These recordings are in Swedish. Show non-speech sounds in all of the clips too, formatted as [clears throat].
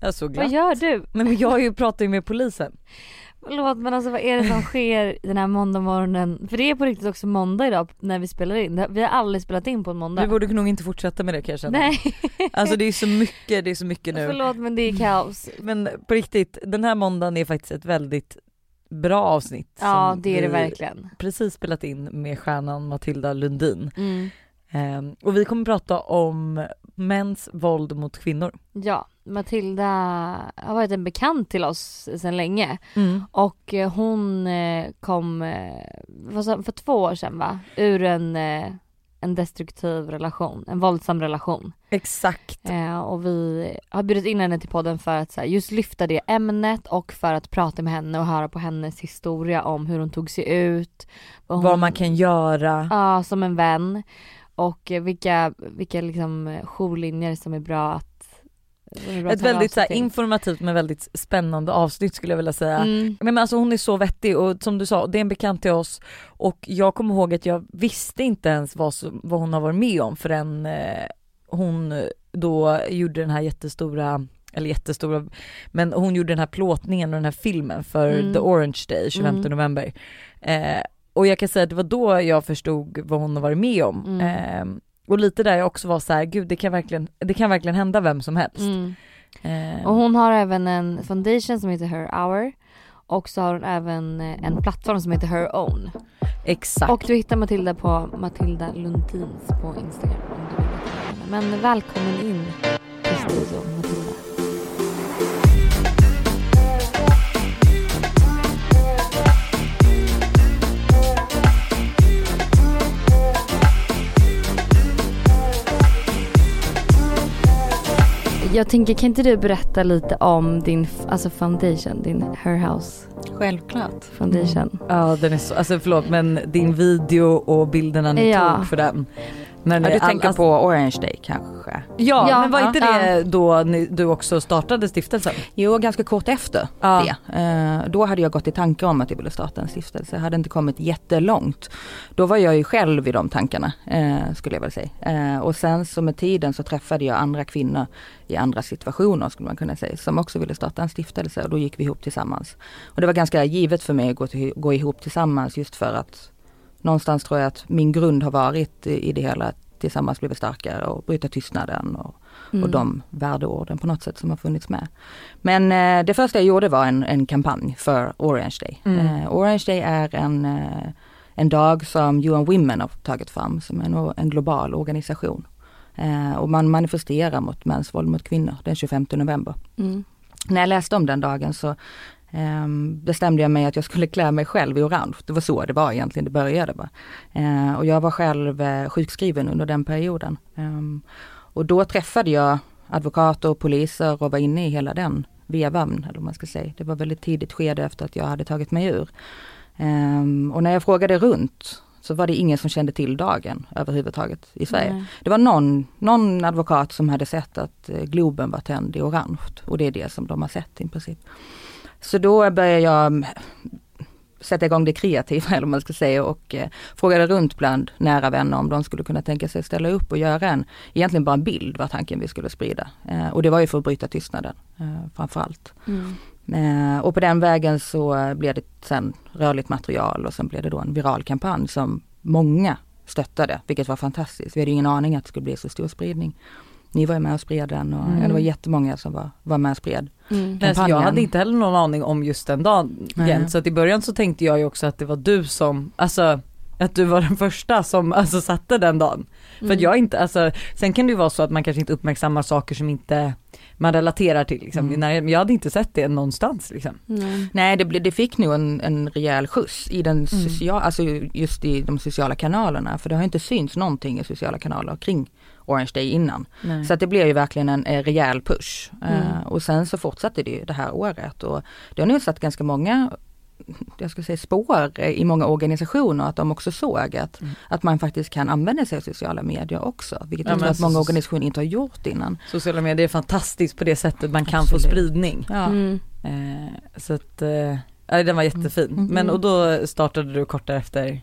Jag är så glatt. Vad gör du? Nej men jag pratar ju med polisen. Förlåt men alltså vad är det som sker den här måndagmorgonen? För det är på riktigt också måndag idag när vi spelar in. Vi har aldrig spelat in på en måndag. Vi borde nog inte fortsätta med det kan jag känna. Nej. Alltså det är så mycket, det är så mycket nu. Förlåt men det är kaos. Men på riktigt, den här måndagen är faktiskt ett väldigt bra avsnitt. Ja det är det verkligen. precis spelat in med stjärnan Matilda Lundin. Mm. Ehm, och vi kommer prata om mäns våld mot kvinnor. Ja, Matilda har varit en bekant till oss sedan länge och eh, hon eh, kom eh, för två år sedan va? Ur en, en destruktiv relation, en våldsam relation. Exakt. Och vi har bjudit in henne till podden för att här, just lyfta det ämnet och för att prata med henne och höra på hennes historia om hur hon tog sig ut. Vad, hon, Vad man kan göra. Ja, som en vän. Och vilka, vilka liksom eh, jourlinjer som är bra att är Ett väldigt så här, informativt men väldigt spännande avsnitt skulle jag vilja säga. Mm. Men alltså hon är så vettig och som du sa, det är en bekant till oss och jag kommer ihåg att jag visste inte ens vad, vad hon har varit med om förrän eh, hon då gjorde den här jättestora eller jättestora, men hon gjorde den här plåtningen och den här filmen för Mm. The Orange Day 25 Mm. november. Eh, och jag kan säga att det var då jag förstod vad hon har varit med om. Mm. Eh, och lite där jag också var så här, gud det kan verkligen, det kan verkligen hända vem som helst. Mm. Eh, Och hon har även en foundation som heter Her Hour och så har hon även eh, en plattform som heter Her Own. exakt. Och du hittar Matilda på Matilda Lundins på Instagram om du vill veta henne. Men välkommen in till studion Jag tänker, kan inte du berätta lite om din alltså foundation, din Her House Självklart. foundation? Ja den är så, alltså förlåt men din video och bilderna ni Ja. tog för den. Men Ja, du all- tänker alltså- på Orange Day kanske? Ja, Ja, men var ja, inte det då ni, du också startade stiftelsen? Jo, ganska kort efter Ja. det. Eh, då hade jag gått i tankar om att jag ville starta en stiftelse. Jag hade inte kommit jättelångt. Då var jag ju själv i de tankarna, eh, skulle jag väl säga. Eh, och sen så med tiden så träffade jag andra kvinnor i andra situationer, skulle man kunna säga, som också ville starta en stiftelse och då gick vi ihop tillsammans. Och det var ganska givet för mig att gå, till, gå ihop tillsammans just för att någonstans tror jag att min grund har varit i det hela att tillsammans bli starkare och bryta tystnaden och Mm. och de värdeorden på något sätt som har funnits med. Men eh, det första jag gjorde var en, en kampanj för Orange Day. Mm. Eh, Orange Day är en, eh, en dag som UN Women har tagit fram som en, en global organisation. Eh, och man manifesterar mot mäns våld mot kvinnor den 25 november. Mm. När jag läste om den dagen så bestämde jag mig att jag skulle klä mig själv i orange. Det var så det var egentligen, det började. Va? Eh, och jag var själv eh, sjukskriven under den perioden. Ehm, och då träffade jag advokater och poliser och var inne i hela den vevan, eller vad man ska säga. Det var väldigt tidigt skede efter att jag hade tagit mig ur. Ehm, och när jag frågade runt så var det ingen som kände till dagen överhuvudtaget i Sverige. Nej. Det var någon, någon advokat som hade sett att eh, Globen var tänd i orange och det är det som de har sett i princip. Så då började jag mm, sätta igång det kreativa [laughs] eller vad man ska säga och eh, frågade runt bland nära vänner om de skulle kunna tänka sig ställa upp och göra en, egentligen bara en bild var tanken vi skulle sprida. Eh, och det var ju för att bryta tystnaden eh, framförallt. Mm. Eh, och på den vägen så blev det sen rörligt material och sen blev det då en viral kampanj som många stöttade, vilket var fantastiskt. Vi hade ingen aning att det skulle bli så stor spridning. Ni var ju med och spred den och Mm. ja, det var jättemånga som var, var med och spred. Mm. Nej, så jag hade inte heller någon aning om just den dagen så att i början så tänkte jag ju också att det var du som, alltså att du var den första som alltså satte den dagen. För att jag inte, alltså sen kan det ju vara så att man kanske inte uppmärksammar saker som inte man relaterar till liksom. Mm. Jag hade inte sett det någonstans liksom. Nej. Nej, det, blev- det fick nog en, en rejäl skjuts i den sociala, alltså just i de sociala kanalerna. För det har inte synts någonting i sociala kanaler kring Orange Day innan. Nej. Så att det blev ju verkligen en, eh, rejäl push. Mm. Eh, och sen så fortsatte det ju det här året och det har nog satt ganska många jag ska säga spår eh, i många organisationer att de också såg att, Mm. att man faktiskt kan använda sig av sociala medier också. Vilket Ja, jag tror att många organisationer inte har gjort innan. Sociala medier är fantastiskt på det sättet man kan få Absolut. spridning. Ja. Mm. Eh, så att, eh, ja, den var jättefin. Mm. Men och då startade du kort därefter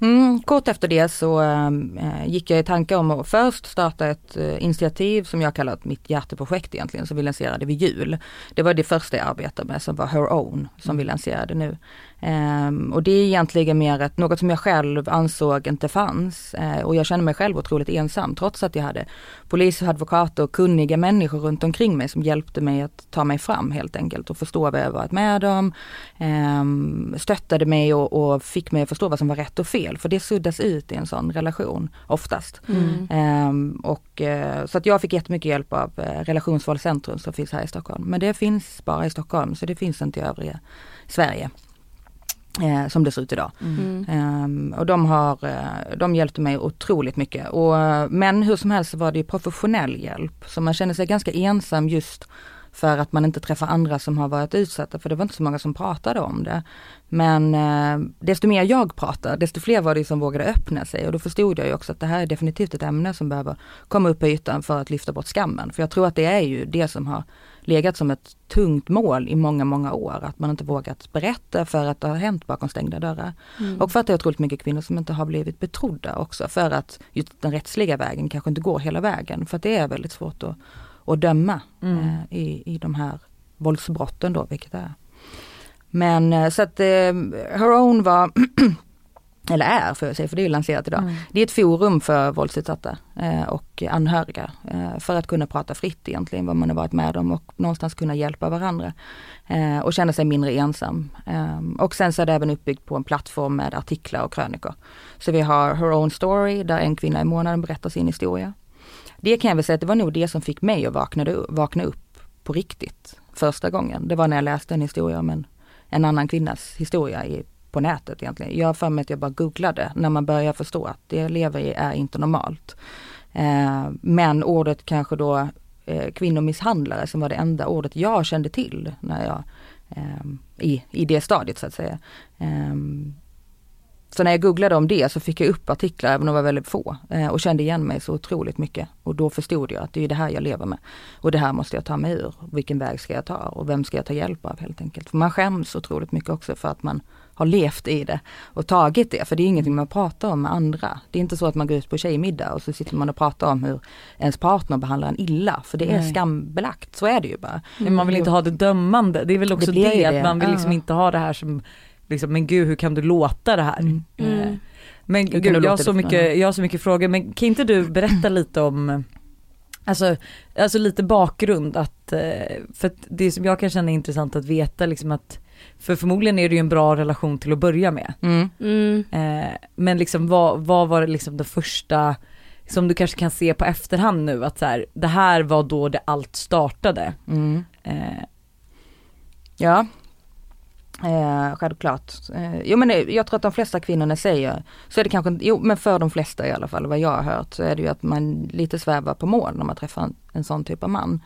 Mm, kort efter det så äh, gick jag i tankar om att först starta ett äh, initiativ som jag kallar mitt hjärteprojekt egentligen, som vi lanserade vid jul. Det var det första jag arbetade med som var Her Own, som vi lanserade nu. Um, och det är egentligen mer ett, något som jag själv ansåg inte fanns. Uh, och jag kände mig själv otroligt ensam trots att jag hade polis, advokater och kunniga människor runt omkring mig som hjälpte mig att ta mig fram helt enkelt och förstå vad jag varit med om. Um, stöttade mig och, och, fick mig att förstå vad som var rätt och fel. För det suddas ut i en sån relation oftast. Mm. Um, och, uh, så att jag fick jättemycket hjälp av uh, Relationsvalcentrum som finns här i Stockholm. Men det finns bara i Stockholm så det finns inte i övriga Sverige. Eh, som det ser ut idag. Mm. Um, och de har, eh, de hjälpte mig otroligt mycket. Och, men hur som helst var det professionell hjälp. Så man känner sig ganska ensam just för att man inte träffar andra som har varit utsatta, för det var inte så många som pratade om det. Men eh, desto mer jag pratade, desto fler var det som vågade öppna sig och då förstod jag ju också att det här är definitivt ett ämne som behöver komma upp på ytan för att lyfta bort skammen. För jag tror att det är ju det som har legat som ett tungt mål i många, många år. Att man inte vågat berätta för att det har hänt bakom stängda dörrar. Mm. Och för att det är otroligt mycket kvinnor som inte har blivit betrodda också. För att just den rättsliga vägen kanske inte går hela vägen. För att det är väldigt svårt att, att döma mm. eh, i, i de här våldsbrotten då, vilket är. Men eh, så att eh, Her Own var [clears throat] eller är jag säga, för det är lanserat idag. Mm. Det är ett forum för våldsutsatta eh, och anhöriga eh, för att kunna prata fritt egentligen vad man har varit med om och någonstans kunna hjälpa varandra eh, och känna sig mindre ensam. Eh, och sen så är det även uppbyggt på en plattform med artiklar och krönikor. Så vi har Her Own Story där en kvinna i månaden berättar sin historia. Det kan jag väl säga att det var nog det som fick mig att vakna, vakna upp på riktigt första gången. Det var när jag läste en historia om en, en annan kvinnas historia i på nätet egentligen. Jag har för mig att jag bara googlade när man börjar förstå att det jag lever i är inte normalt. Eh, men ordet kanske då eh, kvinnomisshandlare som var det enda ordet jag kände till när jag eh, i, i det stadiet så att säga. Eh, så när jag googlade om det så fick jag upp artiklar, även om de var väldigt få, eh, och kände igen mig så otroligt mycket. Och då förstod jag att det är det här jag lever med. Och det här måste jag ta mig ur. Vilken väg ska jag ta och vem ska jag ta hjälp av helt enkelt. För man skäms otroligt mycket också för att man har levt i det och tagit det. För det är ingenting man pratar om med andra. Det är inte så att man går ut på tjejmiddag och så sitter man och pratar om hur ens partner behandlar en illa. För det är Nej. skambelagt, så är det ju bara. Men man vill inte ha det dömande, det är väl också det, det, det. att man vill liksom inte ha det här som liksom, men gud hur kan du låta det här? Mm. Mm. Men gud, jag har, så mycket, jag har så mycket frågor, men kan inte du berätta [clears throat] lite om Alltså, alltså lite bakgrund att, eh, för att det som jag kan känna är intressant att veta liksom att för förmodligen är det ju en bra relation till att börja med. Mm. Mm. Eh, men liksom vad, vad var det liksom det första som du kanske kan se på efterhand nu att så här, det här var då det allt startade. Mm. Eh. Ja, Eh, självklart. Eh, jo men jag tror att de flesta kvinnorna säger, så är det kanske jo men för de flesta i alla fall, vad jag har hört, så är det ju att man lite svävar på mål när man träffar en, en sån typ av man.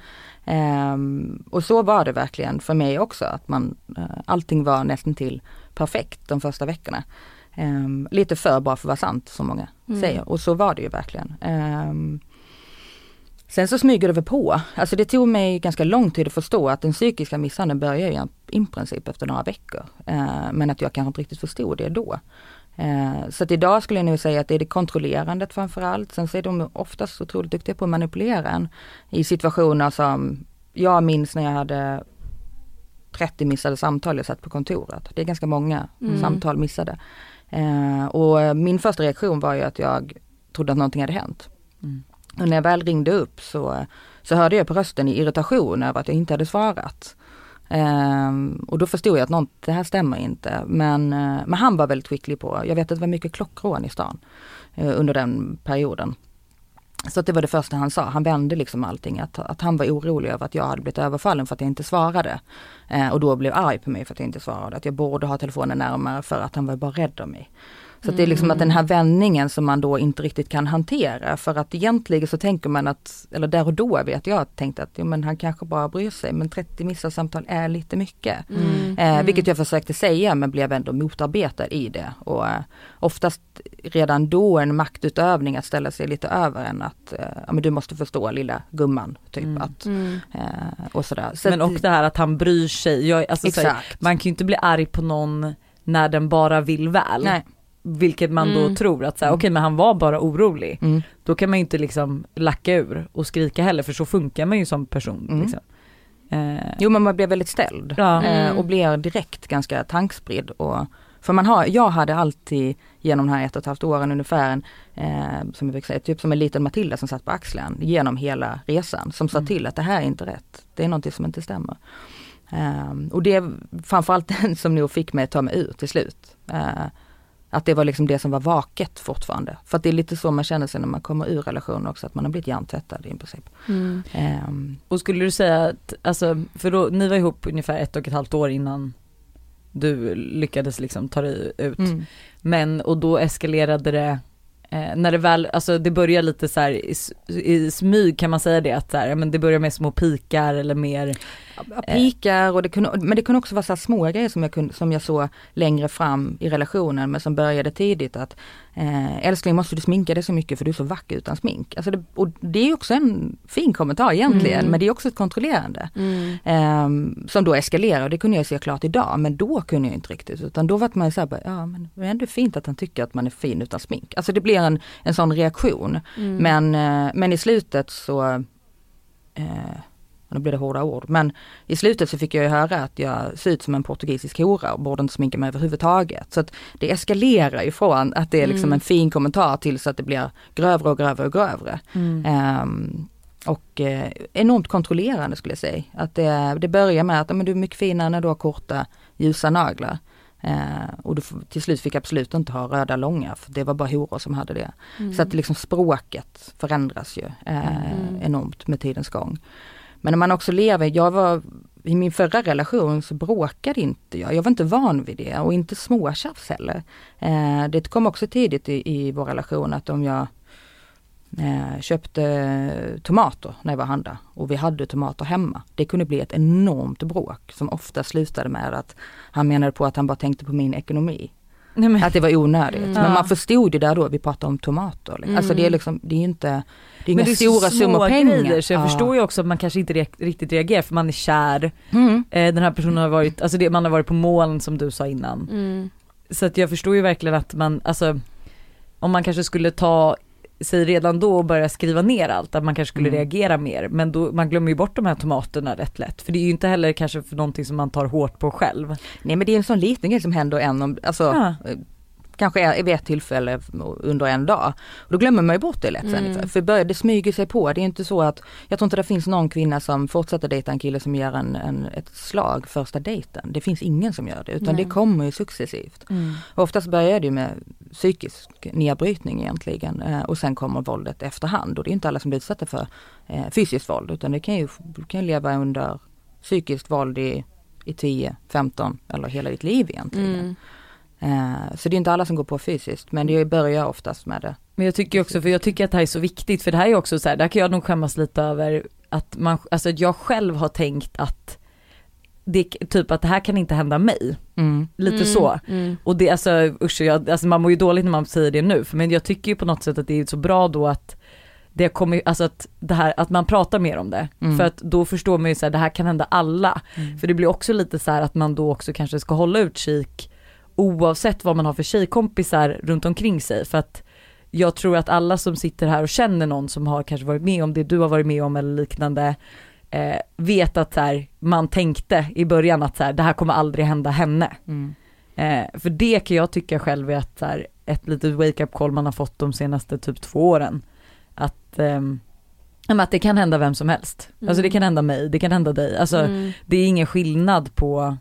Eh, och så var det verkligen för mig också, att man, eh, allting var nästan till perfekt de första veckorna. Ehm, lite för bra för att vara sant som många mm. säger och så var det ju verkligen. Sen så smyger det väl på. Alltså det tog mig ganska lång tid att förstå att den psykiska misshandeln börjar i princip efter några veckor. Eh, men att jag kanske inte riktigt förstod det då. Eh, så att idag skulle jag nog säga att det är det kontrollerandet framförallt. Sen så är de oftast otroligt duktiga på att manipulera en i situationer som jag minns när jag hade 30 missade samtal jag satt på kontoret. Det är ganska många mm. samtal missade. Eh, och min första reaktion var ju att jag trodde att någonting hade hänt. Mm. Och när jag väl ringde upp så, så hörde jag på rösten i irritation över att jag inte hade svarat. Um, och då förstod jag att något, det här stämmer inte. Men, uh, men han var väldigt skicklig på, jag vet att det var mycket klockrån i stan uh, under den perioden. Så att det var det första han sa, han vände liksom allting. Att, att han var orolig över att jag hade blivit överfallen för att jag inte svarade. Uh, och då blev arg på mig för att jag inte svarade. Att jag borde ha telefonen närmare för att han var bara rädd om mig. Så det är liksom att den här vändningen som man då inte riktigt kan hantera för att egentligen så tänker man att, eller där och då vet jag tänkt att ja, men han kanske bara bryr sig men 30 missade samtal är lite mycket. Mm. Eh, mm. vilket jag försökte säga men blev ändå motarbetad i det. Och eh, oftast redan då en maktutövning att ställa sig lite över en att eh, ja, men du måste förstå lilla gumman. Typ mm. att, mm. eh, och sådär. Så men och det här att han bryr sig. Jag, alltså, här, man kan ju inte bli arg på någon när den bara vill väl. Nej. Vilket man Mm. då tror att så här, Mm. okej men han var bara orolig. Mm. Då kan man ju inte liksom lacka ur och skrika heller för så funkar man ju som person. Mm. Liksom. Eh, Jo men man blir väldigt ställd Ja. eh, Mm. och blir direkt ganska tankspridd. Och, för man har, jag hade alltid genom de här ett och ett halvt åren ungefär en, eh, som jag fick säga, typ som en liten Matilda som satt på axeln genom hela resan. Som sa Mm. till att det här är inte rätt, det är någonting som inte stämmer. Eh, och det är framförallt [laughs] den som nog fick mig att ta mig ur till slut. Att det var liksom det som var vaket fortfarande. För att det är lite så man känner sig när man kommer ur relationer också, att man har blivit hjärntvättad i princip. Mm. Ehm, och skulle du säga att, alltså, för då, ni var ihop ungefär ett och ett halvt år innan du lyckades liksom ta dig ut. mm. Men, och då eskalerade det, eh, när det väl, alltså det börjar lite så i, i smyg kan man säga det att så här, men det börjar med små pikar eller mer, pikar och det kunde, men det kunde också vara så här små grejer som jag, kunde, som jag såg längre fram i relationen men som började tidigt att eh, älskling måste du sminka dig så mycket för du är så vacker utan smink. Alltså det, och det är också en fin kommentar egentligen Mm. men det är också ett kontrollerande. Mm. Eh, som då eskalerar och det kunde jag se klart idag men då kunde jag inte riktigt utan då var man såhär, bara, ja men det är ändå fint att han tycker att man är fin utan smink. Alltså det blir en, en sån reaktion. Mm. Men, eh, men i slutet så, eh, nu blir det hårda ord, men i slutet så fick jag ju höra att jag ser ut som en portugisisk hora och borde inte sminka mig överhuvudtaget. Så att det eskalerar ifrån att det är liksom Mm. en fin kommentar till så att det blir grövre och grövre och grövre. Ehm, och eh, enormt kontrollerande skulle jag säga. Att det, det börjar med att men du är mycket finare när du har korta ljusa naglar. Eh, och du, till slut fick absolut inte ha röda långa för det var bara horor som hade det. Mm. Så att liksom språket förändras ju eh, Mm. enormt med tidens gång. Men när man också lever, jag var i min förra relation så bråkade inte jag. Jag var inte van vid det och inte småtjafs heller. Eh, det kom också tidigt i, i vår relation att om jag eh, köpte tomater när jag var och handlade och vi hade tomater hemma. Det kunde bli ett enormt bråk som ofta slutade med att han menade på att han bara tänkte på min ekonomi. Nej, men, Att det var onödigt. Mm. Men man förstod ju där då, vi pratade om tomater. liksom. Alltså det är Mm. liksom, det är inte, det är men inga det är stora så summor små pengar. grejer så jag Ja. förstår ju också att man kanske inte re- riktigt reagerar för man är kär, Mm. eh, den här personen har varit, alltså det, man har varit på moln som du sa innan. Mm. Så att jag förstår ju verkligen att man, alltså om man kanske skulle ta sig redan då och börja skriva ner allt, att man kanske skulle Mm. reagera mer. Men då, man glömmer ju bort de här tomaterna rätt lätt. För det är ju inte heller kanske för någonting som man tar hårt på själv. Nej men det är en sån liten grej som händer en om, alltså Ja. eh, kanske vid ett tillfälle under en dag. Och då glömmer man ju bort det lätt sen. Mm. För det smyger sig på. Det är inte så att, jag tror inte det finns någon kvinna som fortsätter dejta en kille som ger en, en, ett slag första dejten. Det finns ingen som gör det utan Nej. det kommer ju successivt. Oftast börjar det ju med psykisk nedbrytning egentligen eh, och sen kommer våldet efterhand och det är inte alla som blir utsatta för eh, fysiskt våld utan det kan ju, du kan ju leva under psykiskt våld i, i 10, 15 eller hela ditt liv egentligen. Mm. Eh, så det är inte alla som går på fysiskt men det börjar oftast med det. Men jag tycker också, för jag tycker att det här är så viktigt, för det här är också så här, där kan jag nog skämmas lite över att man, alltså jag själv har tänkt att det, typ att det här kan inte hända mig. Mm. Lite Mm. så. Mm. Och det, alltså usch, jag, alltså man mår ju dåligt när man säger det nu, för men jag tycker ju på något sätt att det är så bra då att det kommer, alltså att det här, att man pratar mer om det. Mm. För att då förstår man ju så här, det här kan hända alla. Mm. För det blir också lite så här att man då också kanske ska hålla utkik oavsett vad man har för tjejkompisar runt omkring sig. För att jag tror att alla som sitter här och känner någon som har kanske varit med om det du har varit med om eller liknande, eh, vet att så här, man tänkte i början att så här, det här kommer aldrig hända henne. Mm. Eh, för det kan jag tycka själv är att så här, ett litet wake-up call man har fått de senaste typ två åren. Att, ehm, att det kan hända vem som helst. Alltså det Mm. kan hända mig, det kan hända dig. Alltså Mm. det är ingen skillnad på,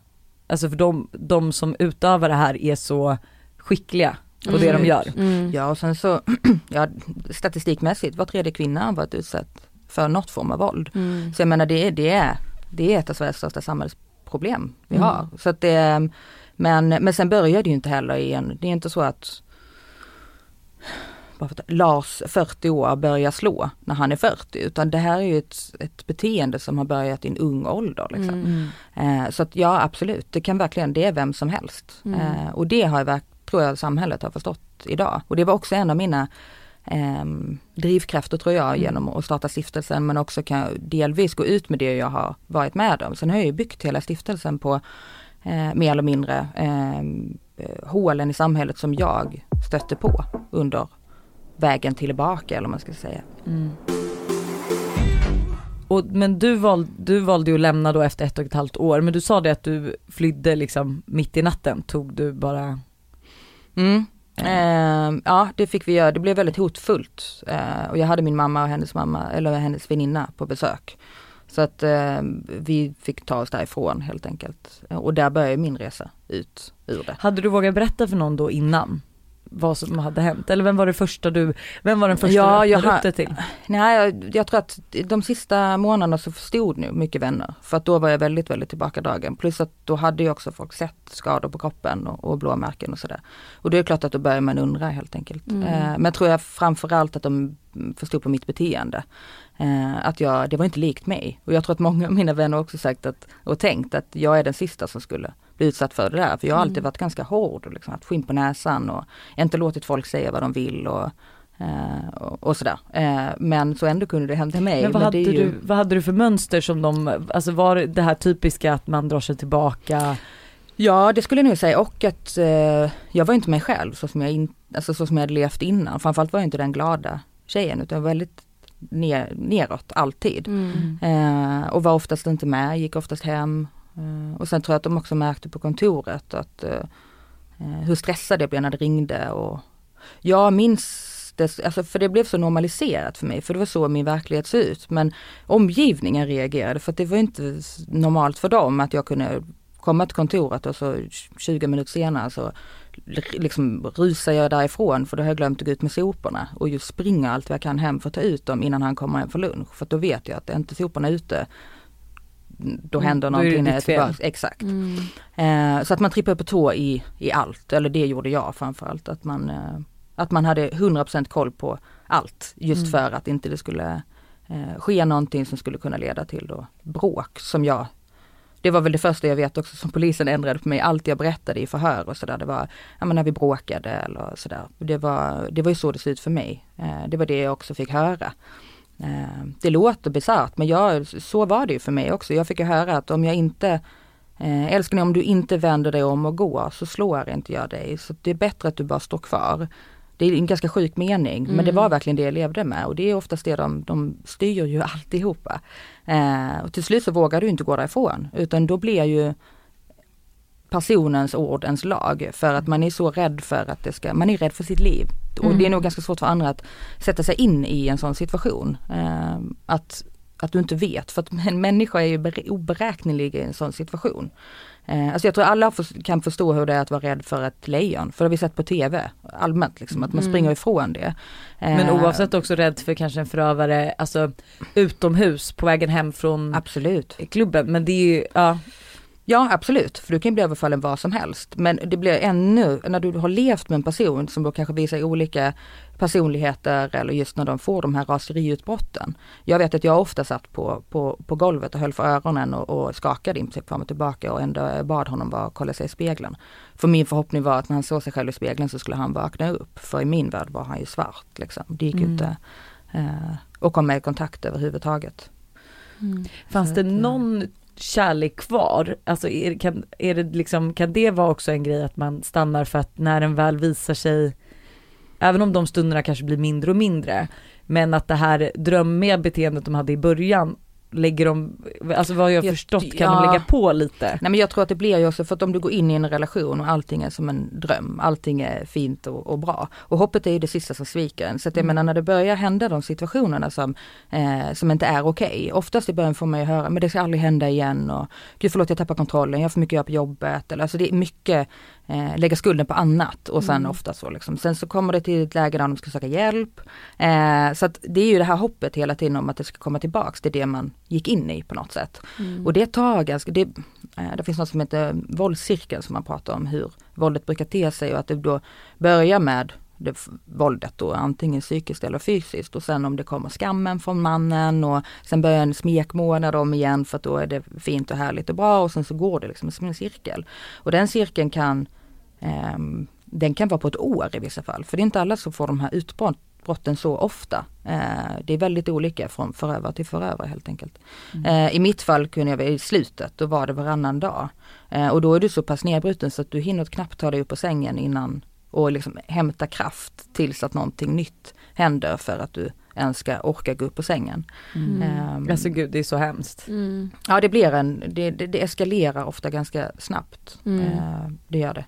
alltså för de, de som utövar det här är så skickliga på det de Mm. gör. Mm. Ja och sen så, [clears throat] ja statistikmässigt var tredje kvinna har varit utsatt för något form av våld. Mm. Så jag menar det är, det är, det är ett av Sveriges största samhällsproblem vi Mm. har. Så att det, men, men sen börjar det ju inte heller i en, det är inte så att Lars 40 år börjar slå när han är 40 utan det här är ju ett, ett beteende som har börjat i en ung ålder. Liksom. Mm. Eh, så att ja absolut, det kan verkligen, det är vem som helst. Mm. Eh, och det har jag, tror jag samhället har förstått idag. Och det var också en av mina ehm, drivkrafter tror jag Mm. genom att starta stiftelsen men också kan jag delvis gå ut med det jag har varit med om. Sen har jag ju byggt hela stiftelsen på eh, mer eller mindre ehm, eh, hålen i samhället som jag stötte på under vägen tillbaka eller vad man ska säga. Mm. Och, men du, val, du valde ju att lämna då efter ett och ett halvt år, men du sa det att du flydde liksom mitt i natten, tog du bara? Mm. Eh, ja det fick vi göra, det blev väldigt hotfullt. Eh, och jag hade min mamma och hennes mamma, eller hennes väninna på besök. Så att eh, vi fick ta oss därifrån helt enkelt. Och där började min resa ut ur det. Hade du vågat berätta för någon då innan? Vad som hade hänt? Eller vem var det första du, vem var den första ja, du öppnade upp det till? Nej, jag, jag, tror att de sista månaderna så förstod nu mycket vänner. För att då var jag väldigt, väldigt tillbakadragen. Plus att då hade ju också folk sett skador på kroppen och, och blåmärken och sådär. Och det är klart att då börjar man undra helt enkelt. Mm. Eh, men tror jag framförallt att de förstod på mitt beteende. Eh, att jag, det var inte likt mig. Och jag tror att många av mina vänner också sagt att, och tänkt att jag är den sista som skulle utsatt för det där. För jag har alltid mm. varit ganska hård och liksom haft skinn på näsan och inte låtit folk säga vad de vill och, eh, och, och sådär. Eh, men så ändå kunde det hända mig. Men vad, men hade, ju... du, vad hade du för mönster som de, alltså var det här typiska att man drar sig tillbaka? Ja det skulle jag nog säga och att eh, jag var inte mig själv så som jag, in, alltså, så som jag hade levt innan. Framförallt var jag inte den glada tjejen utan väldigt ner, neråt alltid. Mm. Eh, och var oftast inte med, gick oftast hem. Eh, och sen tror jag att de också märkte på kontoret att eh, eh hur stressad jag blev när det ringde och jag minns det, alltså för det blev så normaliserat för mig för det var så min verklighet såg ut. Men omgivningen reagerade för det var inte normalt för dem att jag kunde komma till kontoret och så 20 minuter senare så liksom rusar jag därifrån för då har jag glömt att gå ut med soporna och just springa allt vad jag kan hem för att ta ut dem innan han kommer hem för lunch. För då vet jag att är inte soporna ute då mm, händer någonting när jag är tillbaka. Exakt. Mm. Eh, så att man trippar på tå i, i allt, eller det gjorde jag framförallt. Att man, eh, att man hade 100% koll på allt just mm. för att inte det skulle eh, ske någonting som skulle kunna leda till då bråk som jag det var väl det första jag vet också som polisen ändrade på mig. Allt jag berättade i förhör och sådär. Det var, ja men när vi bråkade eller sådär. Det var, det var ju så det såg ut för mig. Eh, det var det jag också fick höra. Eh, det låter bisarrt men jag, så var det ju för mig också. Jag fick ju höra att om jag inte eh, Älskling om du inte vänder dig om och går så slår inte jag dig. Så det är bättre att du bara står kvar. Det är en ganska sjuk mening mm. men det var mm. verkligen det jag levde med och det är oftast det de, de styr ju [laughs] alltihopa. Eh, och till slut så vågar du inte gå därifrån utan då blir ju personens ord ens lag för att man är så rädd för att det ska, man är rädd för sitt liv. Och mm. det är nog ganska svårt för andra att sätta sig in i en sån situation. Eh, att, att du inte vet, för att [laughs] en människa är ju oberäknelig i en sån situation. Eh, alltså jag tror alla kan förstå hur det är att vara rädd för ett lejon, för det har vi sett på TV allmänt liksom, att man mm. springer ifrån det. Eh, Men oavsett också rädd för kanske en förövare, alltså utomhus på vägen hem från Absolut. klubben. Men det är ju, ja Ja absolut, för du kan bli överfallen var som helst. Men det blir ännu, när du har levt med en person som då kanske visar olika personligheter eller just när de får de här raseriutbrotten. Jag vet att jag ofta satt på, på, på golvet och höll för öronen och, och skakade in sig fram och tillbaka och ändå bad honom bara kolla sig i spegeln. För min förhoppning var att när han såg sig själv i spegeln så skulle han vakna upp. För i min värld var han ju svart liksom. Det gick mm. inte eh, att komma i kontakt överhuvudtaget. Mm. Fanns det någon kärlek kvar? Alltså är, kan, är det liksom, kan det vara också en grej att man stannar för att när den väl visar sig, även om de stunderna kanske blir mindre och mindre, men att det här drömmiga beteendet de hade i början lägger de, alltså vad jag, jag förstått kan ja. de lägga på lite? Nej men jag tror att det blir ju också för att om du går in i en relation och allting är som en dröm, allting är fint och, och bra. Och hoppet är ju det sista som sviker en. Så att jag mm. menar när det börjar hända de situationerna som, eh, som inte är okej. Okay. Oftast i början får man ju höra, men det ska aldrig hända igen och gud förlåt jag tappar kontrollen, jag har för mycket att göra på jobbet. Eller, alltså det är mycket eh, lägga skulden på annat och sen mm. ofta så liksom. Sen så kommer det till ett läge där de ska söka hjälp. Eh, så att det är ju det här hoppet hela tiden om att det ska komma tillbaks till det man gick in i på något sätt. Mm. Och det tar ganska, det, eh, det finns något som heter våldscirkeln som man pratar om hur våldet brukar te sig och att det då börjar med det våldet då, antingen psykiskt eller fysiskt och sen om det kommer skammen från mannen och sen börjar en smekmånad om igen för att då är det fint och härligt och bra och sen så går det liksom som en cirkel. Och den cirkeln kan den kan vara på ett år i vissa fall. För det är inte alla som får de här utbrotten så ofta. Eh, det är väldigt olika från förövare till förövare helt enkelt. Mm. Eh, I mitt fall kunde jag i slutet, då var det varannan dag. Eh, och då är du så pass nedbruten så att du hinner knappt ta dig upp på sängen innan och liksom hämta kraft tills att någonting nytt händer för att du ens ska orka gå upp på sängen. Mm. Um, alltså gud det är så hemskt. Mm. Ja det blir en, det, det, det eskalerar ofta ganska snabbt. Mm. Uh, det gör det.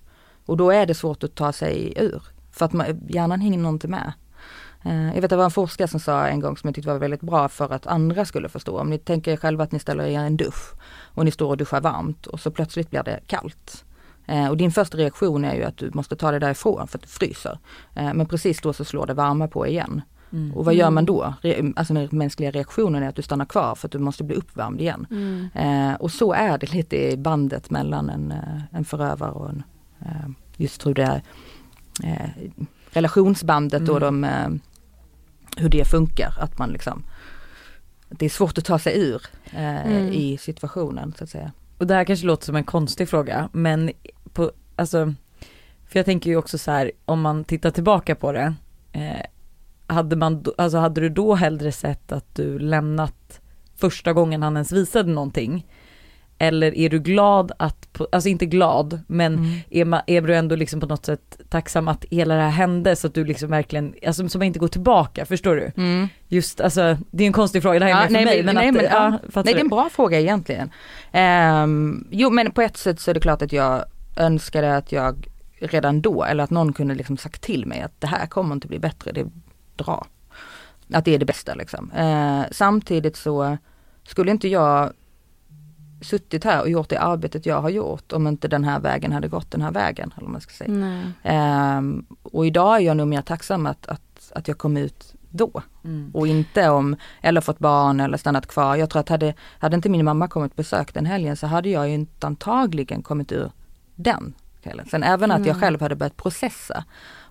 Och då är det svårt att ta sig ur. För att man, hjärnan hänger nog inte med. Uh, jag vet att det var en forskare som sa en gång som jag tyckte var väldigt bra för att andra skulle förstå. Om ni tänker er själva att ni ställer er i en dusch och ni står och duschar varmt och så plötsligt blir det kallt. Eh, och din första reaktion är ju att du måste ta det därifrån för att du fryser. Eh, men precis då så slår det varma på igen. Mm. Och vad gör man då? Re alltså den mänskliga reaktionen är att du stannar kvar för att du måste bli uppvärmd igen. Mm. Eh, och så är det lite i bandet mellan en, eh, en förövare och en, eh, just hur det är, eh, relationsbandet mm. och de, eh, hur det funkar. Att man liksom, det är svårt att ta sig ur eh, mm. i situationen så att säga. Och det här kanske låter som en konstig fråga men på, alltså, för jag tänker ju också så här om man tittar tillbaka på det eh, hade man, alltså hade du då hellre sett att du lämnat första gången han ens visade någonting? Eller är du glad att, alltså inte glad, men mm. är, man, är du ändå liksom på något sätt tacksam att hela det här hände så att du liksom verkligen, alltså så man inte går tillbaka, förstår du? Mm. Just, alltså det är en konstig fråga, det här är ja, mer för mig. Men, nej, att, men, ja, nej det är en bra fråga egentligen. Um, jo men på ett sätt så är det klart att jag önskade att jag redan då, eller att någon kunde liksom sagt till mig att det här kommer inte bli bättre, det dra. Att det är det bästa liksom. Eh, samtidigt så skulle inte jag suttit här och gjort det arbetet jag har gjort om inte den här vägen hade gått den här vägen. Eller man ska säga. Eh, och idag är jag nog mer tacksam att, att, att jag kom ut då. Mm. Och inte om, eller fått barn eller stannat kvar. Jag tror att hade, hade inte min mamma kommit på besök den helgen så hade jag ju inte antagligen kommit ur den kvällen. Sen även att jag själv hade börjat processa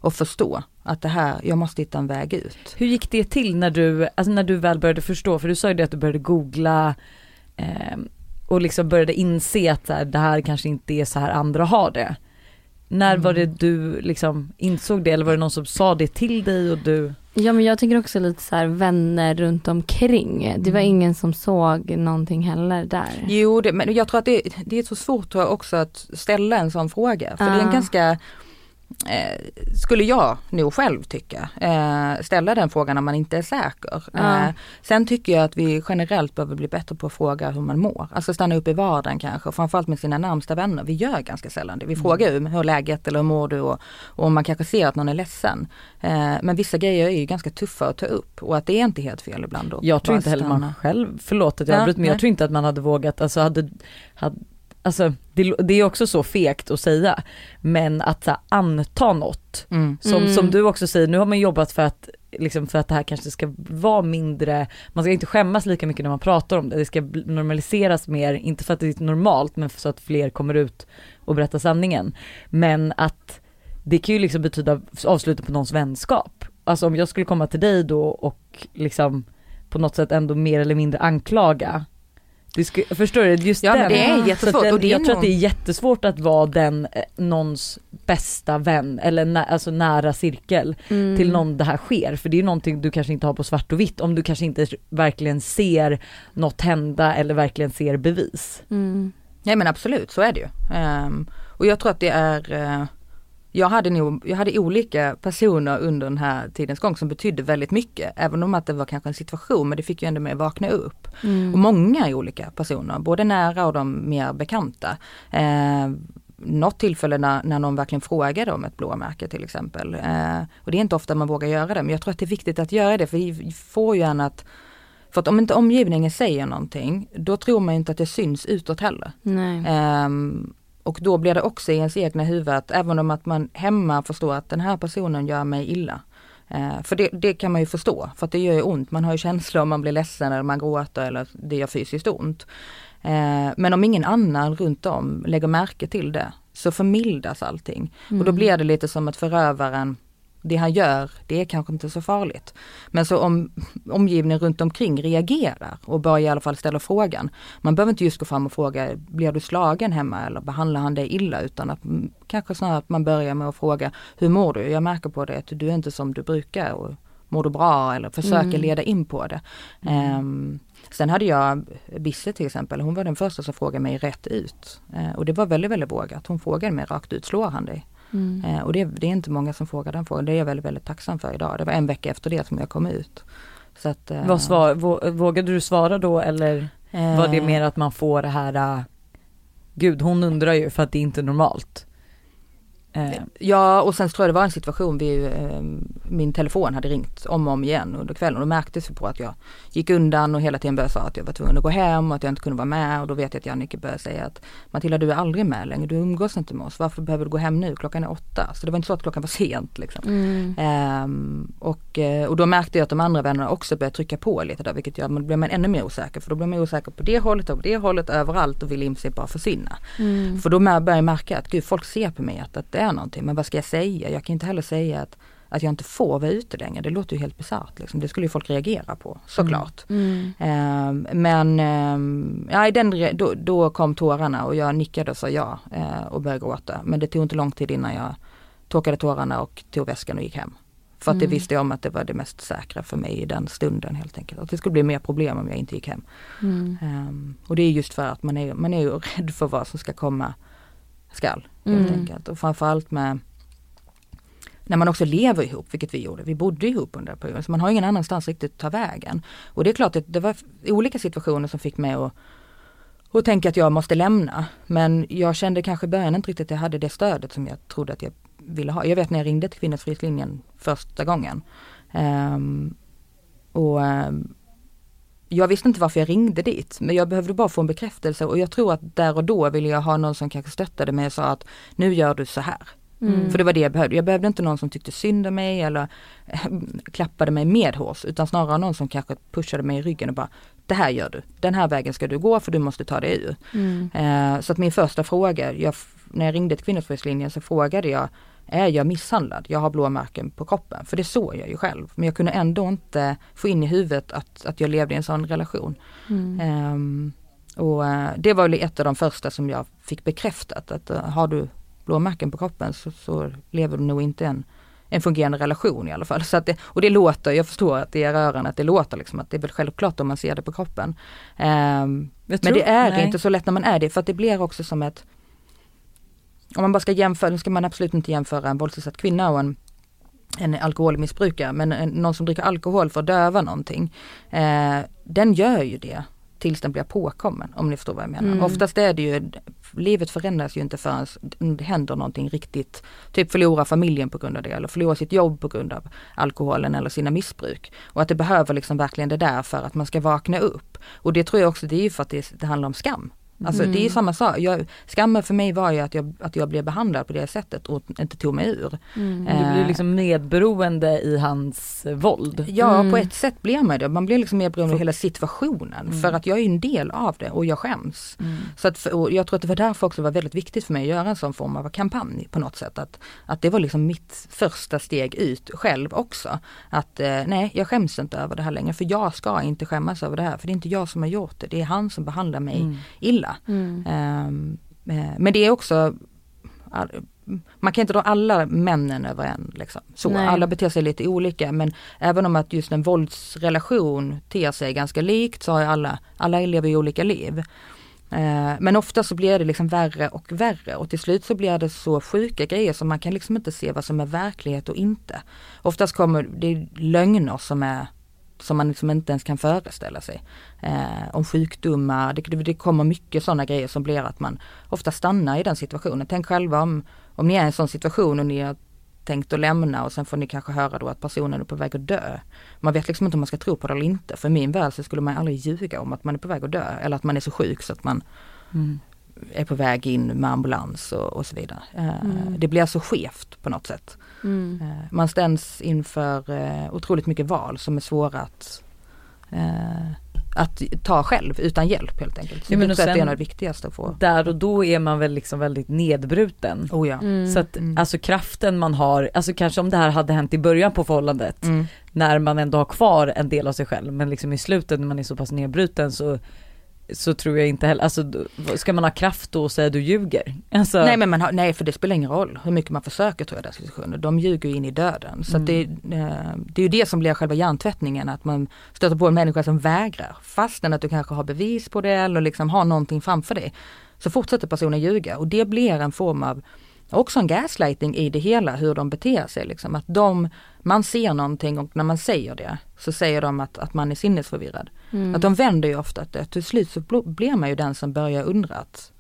och förstå att det här, jag måste hitta en väg ut. Hur gick det till när du, alltså när du väl började förstå, för du sa ju det att du började googla eh, och liksom började inse att här, det här kanske inte är så här andra har det. När mm. var det du liksom insåg det eller var det någon som sa det till dig och du? Ja men jag tänker också lite så här vänner runt omkring. Det var mm. ingen som såg någonting heller där. Jo det, men jag tror att det, det är så svårt också att ställa en sån fråga. För uh. det är en ganska eh, skulle jag nog själv tycka. Eh, ställa den frågan när man inte är säker. Mm. Eh, sen tycker jag att vi generellt behöver bli bättre på att fråga hur man mår. Alltså stanna upp i vardagen kanske, framförallt med sina närmsta vänner. Vi gör ganska sällan det. Vi mm. frågar hur är läget eller hur mår du och, och man kanske ser att någon är ledsen. Eh, men vissa grejer är ju ganska tuffa att ta upp och att det är inte helt fel ibland. Då. Jag tror inte heller man själv, förlåt att jag avbryter, men jag tror inte att man hade vågat, alltså hade, hade alltså det, det, är också så fegt att säga, men att så, anta något. Mm. Som, mm. som du också säger, nu har man jobbat för att, liksom för att det här kanske ska vara mindre, man ska inte skämmas lika mycket när man pratar om det, det ska normaliseras mer, inte för att det är normalt, men så att fler kommer ut och berättar sanningen. Men att det kan ju liksom betyda avslutet på någons vänskap. Alltså om jag skulle komma till dig då och liksom på något sätt ändå mer eller mindre anklaga Sku, förstår du? Just ja, den. det är jättesvårt. Den, och det jag tror att det är jättesvårt att vara den, eh, någons bästa vän eller nä, alltså nära cirkel mm. till någon det här sker. För det är någonting du kanske inte har på svart och vitt om du kanske inte verkligen ser något hända eller verkligen ser bevis. Mm. Nej men absolut, så är det ju. Um, och jag tror att det är uh, jag hade nog, jag hade olika personer under den här tidens gång som betydde väldigt mycket. Även om att det var kanske en situation men det fick ju ändå mig vakna upp. Mm. Och många olika personer, både nära och de mer bekanta. Eh, något tillfälle när, när någon verkligen frågade om ett blåmärke till exempel. Eh, och det är inte ofta man vågar göra det men jag tror att det är viktigt att göra det för vi får ju gärna att för att om inte omgivningen säger någonting, då tror man inte att det syns utåt heller. Um, och då blir det också i ens egna huvud att även om att man hemma förstår att den här personen gör mig illa. Eh, för det, det, kan man ju förstå, för att det gör ju ont. Man har ju känslor om man blir ledsen eller man gråter eller det gör fysiskt ont. Eh, men om ingen annan runt om lägger märke till det så förmildas allting. Mm. Och då blir det lite som att förövaren det han gör, det är kanske inte så farligt. Men så om omgivningen runt omkring reagerar och börjar i alla fall ställa frågan. Man behöver inte just gå fram och fråga, blir du slagen hemma eller behandlar han dig illa? Utan att kanske snarare att man börjar med att fråga, hur mår du? Jag märker på det att du är inte som du brukar. Och mår du bra? Eller försöker mm. leda in på det. Mm. Um, Sen hade jag Bisse till exempel, hon var den första som frågade mig rätt ut. Eh, och det var väldigt, väldigt vågat. Hon frågade mig rakt ut, slår han dig? Mm. Eh, och det, det, är inte många som frågar den frågan. Det är jag väldigt, väldigt tacksam för idag. Det var en vecka efter det som jag kom ut. Så att, eh, Vad svar, vågade du svara då eller var det mer att man får det här äh, Gud hon undrar ju för att det är inte normalt. Eh. Ja och sen tror jag det var en situation, vi, eh, min telefon hade ringt om och om igen under kvällen och då märktes det på att jag gick undan och hela tiden började säga att jag var tvungen att gå hem och att jag inte kunde vara med och då vet jag att Jannike började säga att Matilda du är aldrig med längre, du umgås inte med oss, varför behöver du gå hem nu? Klockan är åtta. Så det var inte så att klockan var sent liksom. Mm. Eh, och, och då märkte jag att de andra vännerna också började trycka på lite där vilket gör att man blir man ännu mer osäker för då blir man osäker på det hållet och på det hållet överallt och vill i bara försvinna. Mm. För då börjar jag märka att gud folk ser på mig att, att det är någonting men vad ska jag säga? Jag kan inte heller säga att, att jag inte får vara ute längre. Det låter ju helt bisarrt. Liksom. Det skulle ju folk reagera på såklart. Mm. Mm. Uh, men uh, ja, den, då, då, kom tårarna och jag nickade och sa ja uh, och började gråta. Men det tog inte lång tid innan jag torkade tårarna och tog väskan och gick hem. För att mm. det visste jag om att det var det mest säkra för mig i den stunden helt enkelt. Att det skulle bli mer problem om jag inte gick hem. Mm. Um, och det är just för att man är, man är ju [laughs] rädd för vad som ska komma skall. Helt mm. enkelt. Och framförallt med när man också lever ihop, vilket vi gjorde. Vi bodde ihop under perioden, så man har ingen annanstans riktigt att ta vägen. Och det är klart att det var olika situationer som fick mig att och tänka att jag måste lämna. Men jag kände kanske i början inte riktigt att jag hade det stödet som jag trodde att jag ville ha. Jag vet när jag ringde till Kvinnofridslinjen första gången. Um, och um, jag visste inte varför jag ringde dit men jag behövde bara få en bekräftelse och jag tror att där och då ville jag ha någon som kanske stöttade mig och sa att nu gör du så här. Mm. För det var det jag behövde. Jag behövde inte någon som tyckte synd om mig eller [laughs] klappade mig medhårs utan snarare någon som kanske pushade mig i ryggen och bara Det här gör du, den här vägen ska du gå för du måste ta dig ur. Mm. Uh, så att min första fråga, jag, när jag ringde till Kvinnofridslinjen så frågade jag är jag misshandlad? Jag har blåmärken på kroppen. För det såg jag ju själv. Men jag kunde ändå inte få in i huvudet att, att jag levde i en sån relation. Mm. Um, och uh, det var ett av de första som jag fick bekräftat. Att uh, har du blåmärken på kroppen så, så lever du nog inte en, en fungerande relation i alla fall. Så att det, och det låter, jag förstår att det är rörande att det låter liksom att det är väl självklart om man ser det på kroppen. Um, men det är nej. inte så lätt när man är det för att det blir också som ett om man bara ska jämföra, nu ska man absolut inte jämföra en våldsutsatt kvinna och en en alkoholmissbrukare, men en, någon som dricker alkohol för att döva någonting. Eh, den gör ju det tills den blir påkommen om ni förstår vad jag menar. Mm. Oftast är det ju, livet förändras ju inte förrän det händer någonting riktigt. Typ förlora familjen på grund av det eller förlora sitt jobb på grund av alkoholen eller sina missbruk. Och att det behöver liksom verkligen det där för att man ska vakna upp. Och det tror jag också det är ju för att det, det handlar om skam. Alltså mm. det är mm. samma sak. Jag, skammen för mig var ju att jag, att jag blev behandlad på det sättet och inte tog mig ur. Mm. Du blir liksom medberoende i hans våld. Ja mm. på ett sätt blir man det. Man blir liksom medberoende av hela situationen mm. för att jag är en del av det och jag skäms. Mm. Så att, jag tror att det var därför också var väldigt viktigt för mig att göra en sån form av kampanj på något sätt. Att, att det var liksom mitt första steg ut själv också. Att eh, nej jag skäms inte över det här längre för jag ska inte skämmas över det här för det är inte jag som har gjort det. Det är han som behandlar mig illa. Mm. Um, men det är också man kan inte dra alla männen över en. Liksom. Så, alla beter sig lite olika men även om att just en våldsrelation ter sig ganska likt så har alla, alla lever ju olika liv. Uh, men ofta så blir det liksom värre och värre och till slut så blir det så sjuka grejer som man kan liksom inte se vad som är verklighet och inte. Oftast kommer det lögner som är som man liksom inte ens kan föreställa sig. Eh, om sjukdomar, det, det kommer mycket sådana grejer som blir att man ofta stannar i den situationen. Tänk själva om, om ni är i en sån situation och ni har tänkt att lämna och sen får ni kanske höra då att personen är på väg att dö. Man vet liksom inte om man ska tro på det eller inte. För i min värld så skulle man aldrig ljuga om att man är på väg att dö eller att man är så sjuk så att man mm är på väg in med ambulans och, och så vidare. Eh, mm. Det blir alltså skevt på något sätt. Mm. Eh, man ställs inför eh, otroligt mycket val som är svåra att, eh, att ta själv utan hjälp helt enkelt. Så Ja, men jag och tror att det är det viktigaste att få. Där och då är man väl liksom väldigt nedbruten. Oh ja. Mm. Så att Mm. alltså kraften man har, alltså kanske om det här hade hänt i början på förhållandet, Mm. när man ändå har kvar en del av sig själv, men liksom i slutet när man är så pass nedbruten så så tror jag inte heller, alltså ska man ha kraft då och säga du ljuger? Alltså, Nej men man har, nej för det spelar ingen roll hur mycket man försöker tror jag i den situationen. De ljuger ju in i döden. Så att det, Mm. eh, det är ju det som blir själva hjärntvättningen, att man stöter på en människa som vägrar. Fastän att du kanske har bevis på det eller liksom har någonting framför dig. Så fortsätter personen ljuga och det blir en form av också en gaslighting i det hela, hur de beter sig. Liksom. Att de, man ser någonting och när man säger det så säger de att, att man är sinnesförvirrad. Mm. Att de vänder ju ofta att det, till slut så bl- blir man ju den som börjar undra att,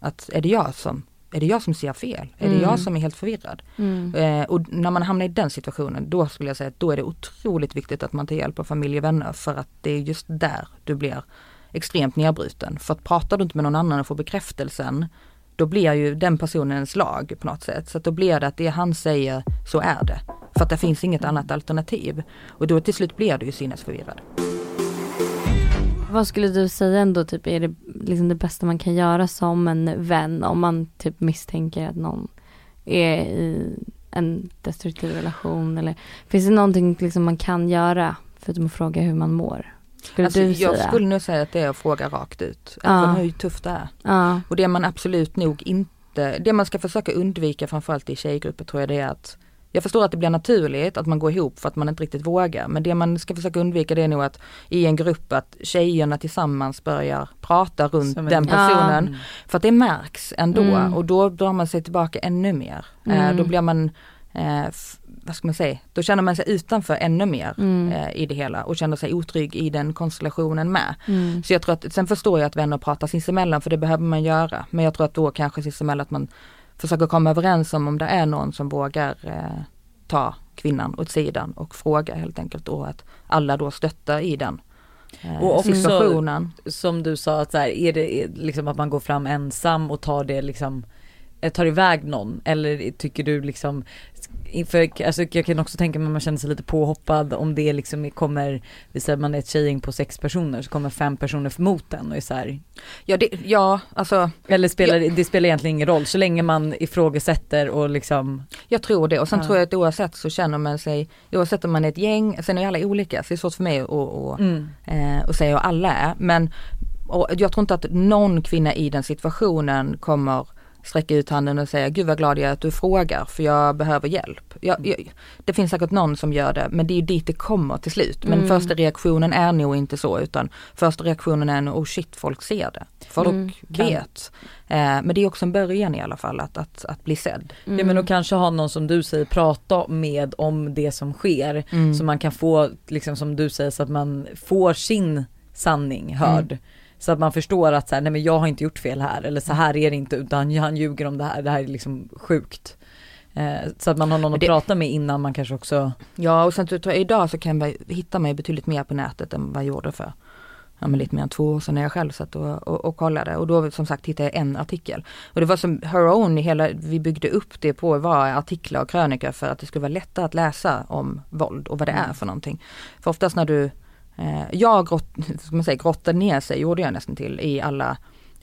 att är det jag som, är det jag som ser fel? Är det Mm. jag som är helt förvirrad? Mm. Eh, och när man hamnar i den situationen då skulle jag säga att då är det otroligt viktigt att man tar hjälp av familj och vänner för att det är just där du blir extremt nedbruten. För att pratar du inte med någon annan och får bekräftelsen då blir ju den personens lag på något sätt. Så att då blir det att det han säger, så är det. För att det finns inget annat alternativ. Och då till slut blir du ju sinnesförvirrad. Vad skulle du säga ändå typ är det liksom det bästa man kan göra som en vän om man typ misstänker att någon är i en destruktiv relation eller finns det någonting liksom man kan göra förutom att fråga hur man mår? Skulle Alltså, du jag säga? skulle nog säga att det är att fråga rakt ut. Ja. Även hur tufft det är. Ja. Och det man absolut nog inte, det man ska försöka undvika framförallt i tjejgrupper tror jag det är att jag förstår att det blir naturligt att man går ihop för att man inte riktigt vågar. Men det man ska försöka undvika det är nog att i en grupp att tjejerna tillsammans börjar prata runt Som en- den personen. Mm. För att det märks ändå Mm. och då drar man sig tillbaka ännu mer. Eh, Mm. då blir man, eh, vad ska man säga, då känner man sig utanför ännu mer Mm. eh, i det hela och känner sig otrygg i den konstellationen med. Mm. Så jag tror att, sen förstår jag att vänner pratar sinsemellan för det behöver man göra. Men jag tror att då kanske sinsemellan att man försöker komma överens om om det är någon som vågar eh, ta kvinnan åt sidan och fråga helt enkelt och att alla då stöttar i den eh, Och också- situationen. Som du sa att så här, är det är liksom att man går fram ensam och tar det liksom tar iväg någon eller tycker du liksom för, alltså, jag kan också tänka mig att man känner sig lite påhoppad om det liksom kommer, vi säger man är ett tjejgäng på sex personer så kommer fem personer mot den och är så här, Ja, det, ja alltså eller spelar, det spelar egentligen ingen roll så länge man ifrågasätter och liksom Jag tror det och sen Ja. tror jag att oavsett så känner man sig, oavsett om man är ett gäng, sen är alla olika så det är svårt för mig att, att, mm. eh, att säga hur alla är. Men och jag tror inte att någon kvinna i den situationen kommer sträcka ut handen och säga gud vad glad jag är att du frågar för jag behöver hjälp. Jag, jag, det finns säkert någon som gör det men det är ju dit det kommer till slut. Men Mm. första reaktionen är nog inte så utan första reaktionen är nog oh shit folk ser det. Folk Mm. vet. Eh, men det är också en början i alla fall att, att, att bli sedd. Mm. Ja men och kanske ha någon som du säger prata med om det som sker Mm. så man kan få liksom som du säger så att man får sin sanning hörd. Så att man förstår att så här, nej men jag har inte gjort fel här eller så här är det inte utan han ljuger om det här, det här är liksom sjukt. Eh, så att man har någon Men att det- prata med innan man kanske också, Ja och sen tror jag idag så kan man hitta mig betydligt mer på nätet än vad jag gjorde för ja, men lite mer än två år sedan när jag själv satt och, och, och kollade och då som sagt hittade jag en artikel. Och det var som her own, hela, vi byggde upp det på var artiklar och krönikor för att det skulle vara lättare att läsa om våld och vad det är för någonting. För oftast när du, jag grott, [laughs] ska man säga, grottade ner sig, gjorde jag nästan till, i alla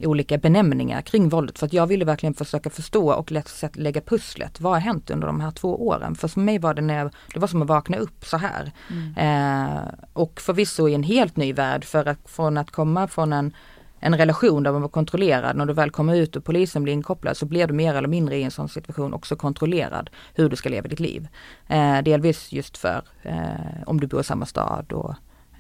olika benämningar kring våldet för att jag ville verkligen försöka förstå och lätt lägga pusslet. Vad har hänt under de här två åren? För för mig var det när jag, det var som att vakna upp så här. Eh, och förvisso i en helt ny värld för att från att komma från en, en relation där man var kontrollerad, när du väl kommer ut och polisen blir inkopplad så blir du mer eller mindre i en sån situation också kontrollerad hur du ska leva ditt liv. Eh, delvis just för eh, om du bor i samma stad och eh,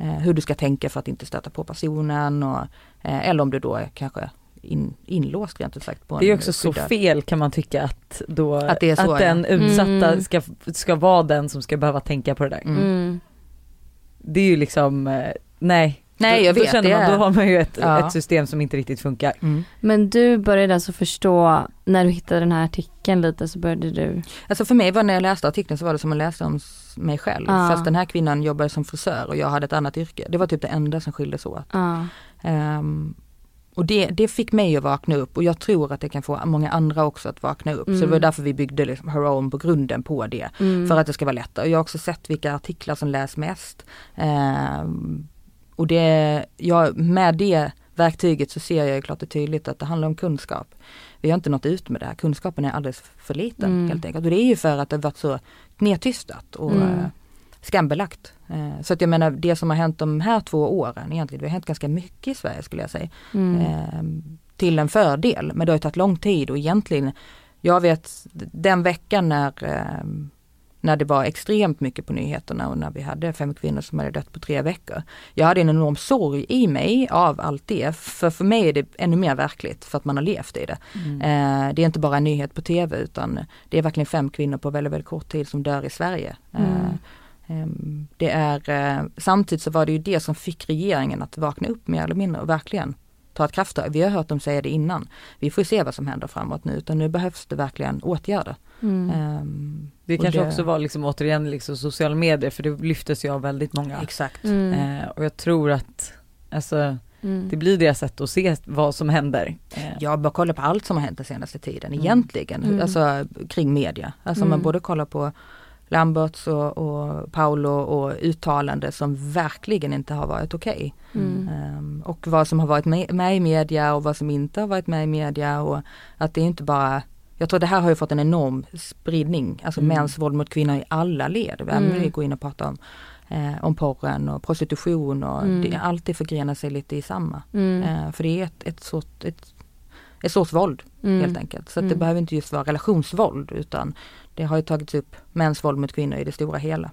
hur du ska tänka för att inte stöta på personen och, eh, eller om du då är kanske in, inlåst rent ut sagt. På det är en också så skyddad- fel kan man tycka att då, Att det är så, att den ja. utsatta Mm. ska, ska vara den som ska behöva tänka på det där. Mm. Mm. Det är ju liksom, eh, nej. Nej, då, jag då vet, känner det man, är- då har man ju ett, Ja. ett system som inte riktigt funkar. Mm. Men du började alltså förstå, när du hittade den här artikeln lite så började du, Alltså för mig var när jag läste artikeln så var det som att läsa om mig själv. Ja. Fast den här kvinnan jobbade som frisör och jag hade ett annat yrke. Det var typ det enda som skilde sig åt. ja. Ehm, och det, det fick mig att vakna upp och jag tror att det kan få många andra också att vakna upp. Så Mm. det var därför vi byggde liksom Her Own på grunden på det. Mm. För att det ska vara lättare. Och jag har också sett vilka artiklar som läs mest. Ehm, och det, ja, med det verktyget så ser jag klart och tydligt att det handlar om kunskap. Vi har inte nått ut med det här, kunskapen är alldeles för liten mm. helt enkelt. Och det är ju för att det varit så nedtystat och mm. Eh, skambelagt. Eh, så att jag menar det som har hänt de här två åren egentligen, det har hänt ganska mycket i Sverige skulle jag säga. Mm. Eh, till en fördel, men det har tagit lång tid och egentligen, jag vet den veckan när när det var extremt mycket på nyheterna och när vi hade fem kvinnor som hade dött på tre veckor. Jag hade en enorm sorg i mig av allt det. För för mig är det ännu mer verkligt för att man har levt i det. Mm. Eh, det är inte bara en nyhet på tv utan det är verkligen fem kvinnor på väldigt, väldigt kort tid som dör i Sverige. Mm. Eh, det är, eh, samtidigt så var det ju det som fick regeringen att vakna upp mer eller mindre och verkligen ta ett krafttag. Vi har hört dem säga det innan. Vi får se vad som händer framåt nu utan nu behövs det verkligen åtgärder. Mm. Um, det kanske det... också var liksom återigen liksom sociala medier för det lyftes ju av väldigt många. Exakt. Mm. Uh, och jag tror att alltså Mm. Det blir deras sätt att se vad som händer. Eh. Jag bara kollar på allt som har hänt den senaste tiden mm. egentligen, mm. alltså kring media. Alltså man mm. både kollar på Lamberts och, och Paolo och uttalande som verkligen inte har varit okej. Okay. Mm. Um, och vad som har varit med, med, i media och vad som inte har varit med i media och att det är inte bara jag tror det här har ju fått en enorm spridning, alltså mm. mäns våld mot kvinnor i alla led. Även mm. vi går in och pratar om, eh, om porren och prostitution och mm. det, allt det förgrenar sig lite i samma. Mm. Eh, för det är ett, ett, sort, ett, ett sorts våld mm. helt enkelt. Så det mm. behöver inte just vara relationsvåld utan det har ju tagits upp mäns våld mot kvinnor i det stora hela.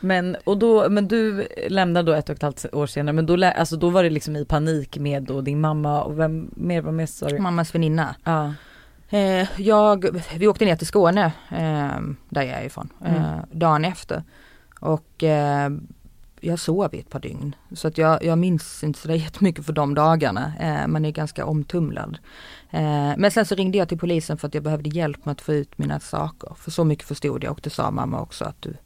Men, och då, men du lämnade då ett och ett halvt år senare, men då, alltså då var det liksom i panik med då din mamma och vem mer var med sa du? Mammas väninna. Ja. Eh, jag, vi åkte ner till Skåne, eh, där jag är ifrån, mm. eh, dagen efter. Och eh, jag sov i ett par dygn. Så att jag, jag minns inte så [laughs] jättemycket för de dagarna. Eh, man är ganska omtumlad. Eh, men sen så ringde jag till polisen för att jag behövde hjälp med att få ut mina saker. För så mycket förstod jag och det sa mamma också att du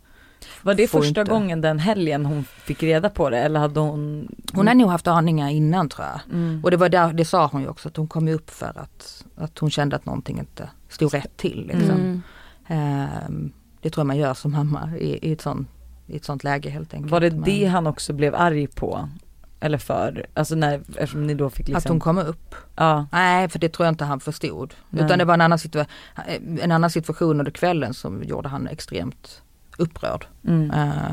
var det första inte... gången den helgen hon fick reda på det eller hade hon? Hon har nog haft aningar innan tror jag. Mm. Och det var där, det sa hon ju också, att hon kom upp för att, att hon kände att någonting inte stod rätt till. Liksom. Mm. Um, det tror jag man gör som mamma i, i, ett sånt, i ett sånt läge helt enkelt. Var det det han också blev arg på? Eller för, alltså när, eftersom ni då fick liksom... Att hon kom upp? Ja. Nej för det tror jag inte han förstod. Nej. Utan det var en annan, situa en annan situation under kvällen som gjorde han extremt upprörd. Mm. Uh,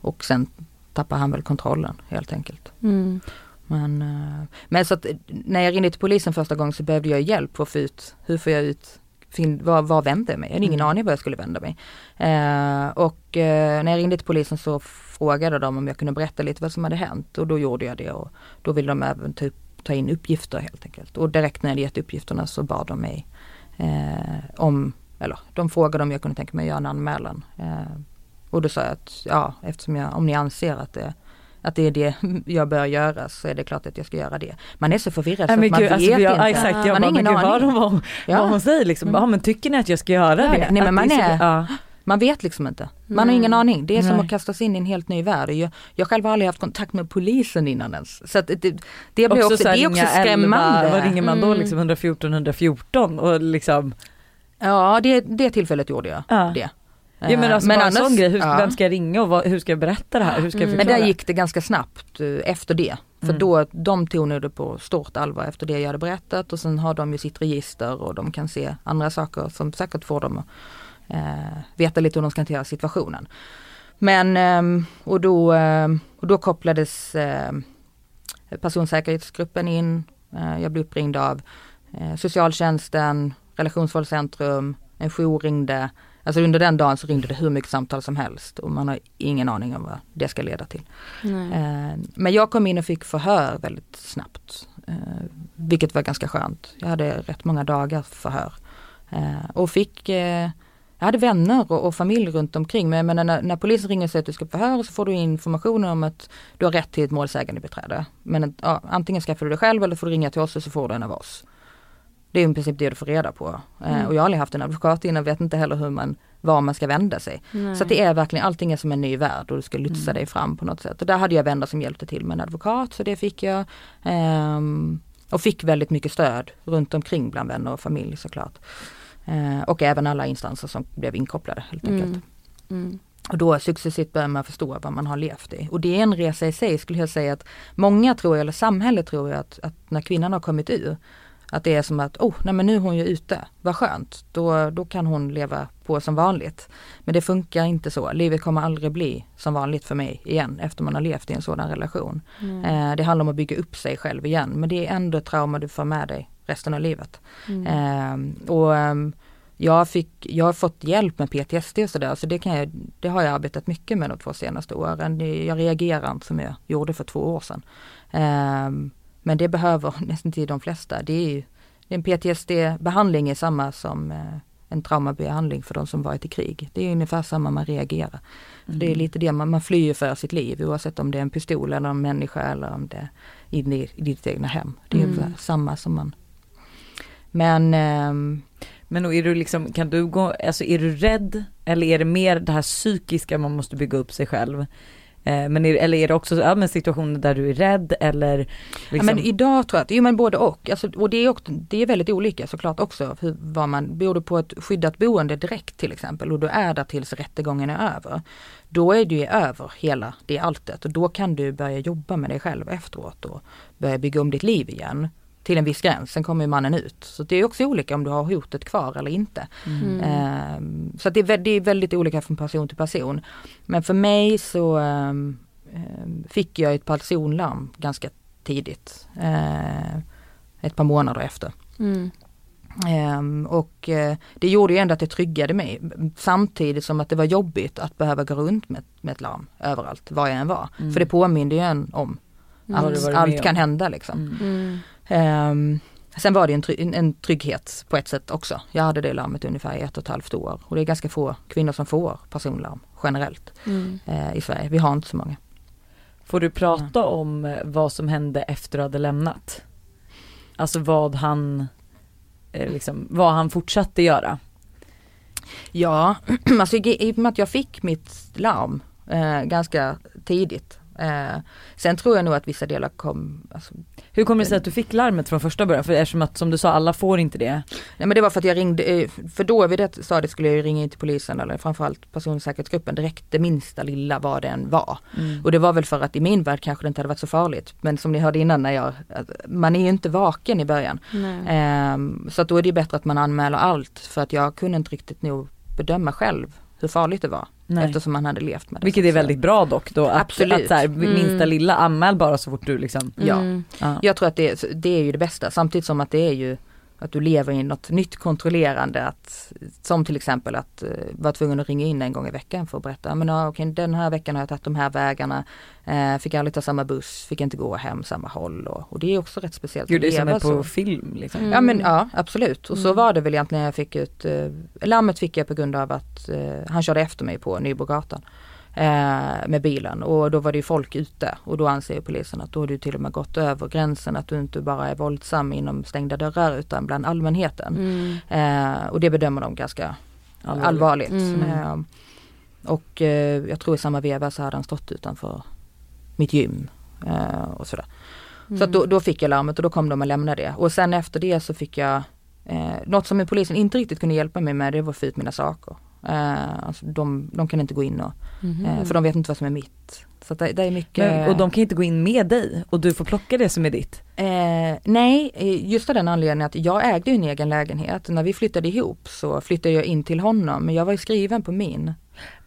och sen tappar han väl kontrollen helt enkelt. Mm. Men, uh, men så att när jag ringde till polisen första gången så behövde jag hjälp för att få ut, hur får jag ut fin, var, var vände jag mig? Jag hade ingen mm. aning var jag skulle vända mig. Uh, och när jag ringde till polisen så frågade de om jag kunde berätta lite vad som hade hänt och då gjorde jag det och då ville de även typ ta in uppgifter helt enkelt. Och direkt när jag hade gett uppgifterna så bad de mig om eller de frågade om jag kunde tänka mig att göra en anmälan. Eh, och då sa jag att ja, eftersom jag, om ni anser att det att det är det jag bör göra så är det klart att jag ska göra det. Man är så förvirrad så att man vet alltså, jag, inte. Exakt, jag man har ingen aning. Vad, vad, ja. vad hon säger liksom, mm. ja men tycker ni att jag ska göra ja, det? Nej men man är, ja. man vet liksom inte. Man mm. har ingen aning. Det är Nej. som att kastas in i en helt ny värld. Jag, jag själv har aldrig haft kontakt med polisen innan ens. Så det, det, blir också, också, det är också skrämmande. 11, vad ringer man då mm. liksom 114 114 och liksom Ja det, det tillfället gjorde jag ja. det. Ja men alltså men annars, sån grej, hur, ja. vem ska jag ringa och vad, hur ska jag berätta det här? Hur ska jag förklara? Men där gick det ganska snabbt eh, efter det. För mm. då, de tog nu det på stort allvar efter det jag hade berättat och sen har de ju sitt register och de kan se andra saker som säkert får dem att eh, veta lite hur de ska hantera situationen. Men eh, och, då, eh, och då kopplades eh, personsäkerhetsgruppen in. Eh, jag blev uppringd av eh, socialtjänsten, relationsvåldscentrum, en jour ringde. Alltså under den dagen så ringde det hur mycket samtal som helst och man har ingen aning om vad det ska leda till. Eh, men jag kom in och fick förhör väldigt snabbt. Eh, vilket var ganska skönt. Jag hade rätt många dagar förhör. Eh, och fick eh, jag hade vänner och, och, familj runt omkring men, men när, när polisen ringer och säger att du ska förhöra så får du information om att du har rätt till ett målsägande beträde. Men ja, antingen skaffar du det själv eller får du ringa till oss och så får du en av oss. Det är i princip det du får reda på. Eh, mm. och jag har aldrig haft en advokat innan, vet inte heller hur man, var man ska vända sig. Nej. Så det är verkligen, allting är som en ny värld och du ska lotsa mm. dig fram på något sätt. Och där hade jag vänner som hjälpte till med en advokat, så det fick jag. Um, och fick väldigt mycket stöd runt omkring bland vänner och familj såklart. Uh, och även alla instanser som blev inkopplade helt enkelt. Mm. och då successivt börjar man förstå vad man har levt i. Och det är en resa i sig skulle jag säga att många tror, eller samhället tror att, att när kvinnan har kommit ur att det är som att, oh, nej men nu är hon ju ute, vad skönt, då, då kan hon leva på som vanligt. Men det funkar inte så, livet kommer aldrig bli som vanligt för mig igen efter man har levt i en sådan relation. Mm. Eh, det handlar om att bygga upp sig själv igen, men det är ändå ett trauma du får med dig resten av livet. Mm. Eh, och ehm, jag, fick, jag har fått hjälp med PTSD och sådär, så det, kan jag, det har jag arbetat mycket med de två senaste åren. Jag reagerar inte som jag gjorde för två år sedan. Eh, men det behöver [laughs] nästan till de flesta. Det är ju, en PTSD-behandling är samma som eh, en traumabehandling för de som varit i krig. Det är ungefär samma man reagerar. Mm. Det är lite det man, man flyr för sitt liv oavsett om det är en pistol eller en människa eller om det är inne i, i ditt egna hem. Det är mm. samma som man. Men ähm, men är du liksom, kan du gå, alltså är du rädd eller är det mer det här psykiska man måste bygga upp sig själv? Eh, men är, eller är det också ja, men situationer där du är rädd eller? Liksom... Ja, men idag tror jag att, jo men både och. Alltså, och det är, också, det är väldigt olika såklart också. Hur, vad man, bor du på ett skyddat boende direkt till exempel och du är där tills rättegången är över. Då är du över hela det alltet och då kan du börja jobba med dig själv efteråt och börja bygga om ditt liv igen till en viss gräns, sen kommer mannen ut. Så det är också olika om du har hotet kvar eller inte. Mm. Um, så det är, det är, väldigt olika från person till person. Men för mig så um, fick jag ett personlarm ganska tidigt. Uh, ett par månader efter. Mm. Um, och uh, det gjorde ju ändå att det tryggade mig. Samtidigt som att det var jobbigt att behöva gå runt med, med ett larm överallt, var jag än var. Mm. För det påminde ju en om att mm. allt kan hända liksom. Mm. Um, sen var det en, try en trygghet på ett sätt också. Jag hade det larmet ungefär i ett och ett halvt år och det är ganska få kvinnor som får personlarm generellt mm. uh, i Sverige. Vi har inte så många. Får du prata om eh, vad som hände efter du hade lämnat? Alltså vad han, eh, liksom, vad han fortsatte göra? Ja, [clears throat] alltså i och med att jag fick mitt larm eh, ganska tidigt Eh, sen tror jag nog att vissa delar kom, alltså, Hur kommer det sig att du fick larmet från första början? För eftersom att som du sa, alla får inte det. Nej men det var för att jag ringde, eh, för då vid det stadiet skulle jag ringa in till polisen eller framförallt personsäkerhetsgruppen direkt det minsta lilla vad det än var. Mm. Och det var väl för att i min värld kanske det inte hade varit så farligt. Men som ni hörde innan när jag, man är ju inte vaken i början. Eh, så att då är det bättre att man anmäler allt för att jag kunde inte riktigt nog bedöma själv hur farligt det var. Nej. Eftersom man hade levt med det. Vilket är väldigt bra dock då. Att, Absolut. att så här, minsta mm. lilla anmäl bara så fort du liksom. Mm. Ja. Jag tror att det, det är ju det bästa samtidigt som att det är ju att du lever i något nytt kontrollerande. Att, som till exempel att uh, vara tvungen att ringa in en gång i veckan för att berätta. Men uh, okay, den här veckan har jag tagit de här vägarna. Uh, fick aldrig ta samma buss, fick inte gå hem samma håll. Och, och det är också rätt speciellt. Gud det är som är på så. film liksom. Mm. Ja men ja absolut. Och så mm. var det väl egentligen när jag fick ut, uh, larmet fick jag på grund av att uh, han körde efter mig på Nybrogatan eh, med bilen och då var det ju folk ute och då anser polisen att då har du till och med gått över gränsen att du inte bara är våldsam inom stängda dörrar utan bland allmänheten. Mm. Eh, och det bedömer de ganska allvarligt. allvarligt. Mm. Eh, och eh, jag tror i samma veva så hade han stått utanför mitt gym eh, och sådär. Mm. Så då, då, fick jag larmet och då kom de och lämnade det. Och sen efter det så fick jag eh, något som polisen inte riktigt kunde hjälpa mig med det var att få ut mina saker. Uh, alltså de, de kan inte gå in och, mm -hmm. uh, för de vet inte vad som är mitt. Så det, det är mycket. Men, och de kan inte gå in med dig och du får plocka det som är ditt? Uh, nej, just av den anledningen att jag ägde en egen lägenhet. När vi flyttade ihop så flyttade jag in till honom men jag var ju skriven på min.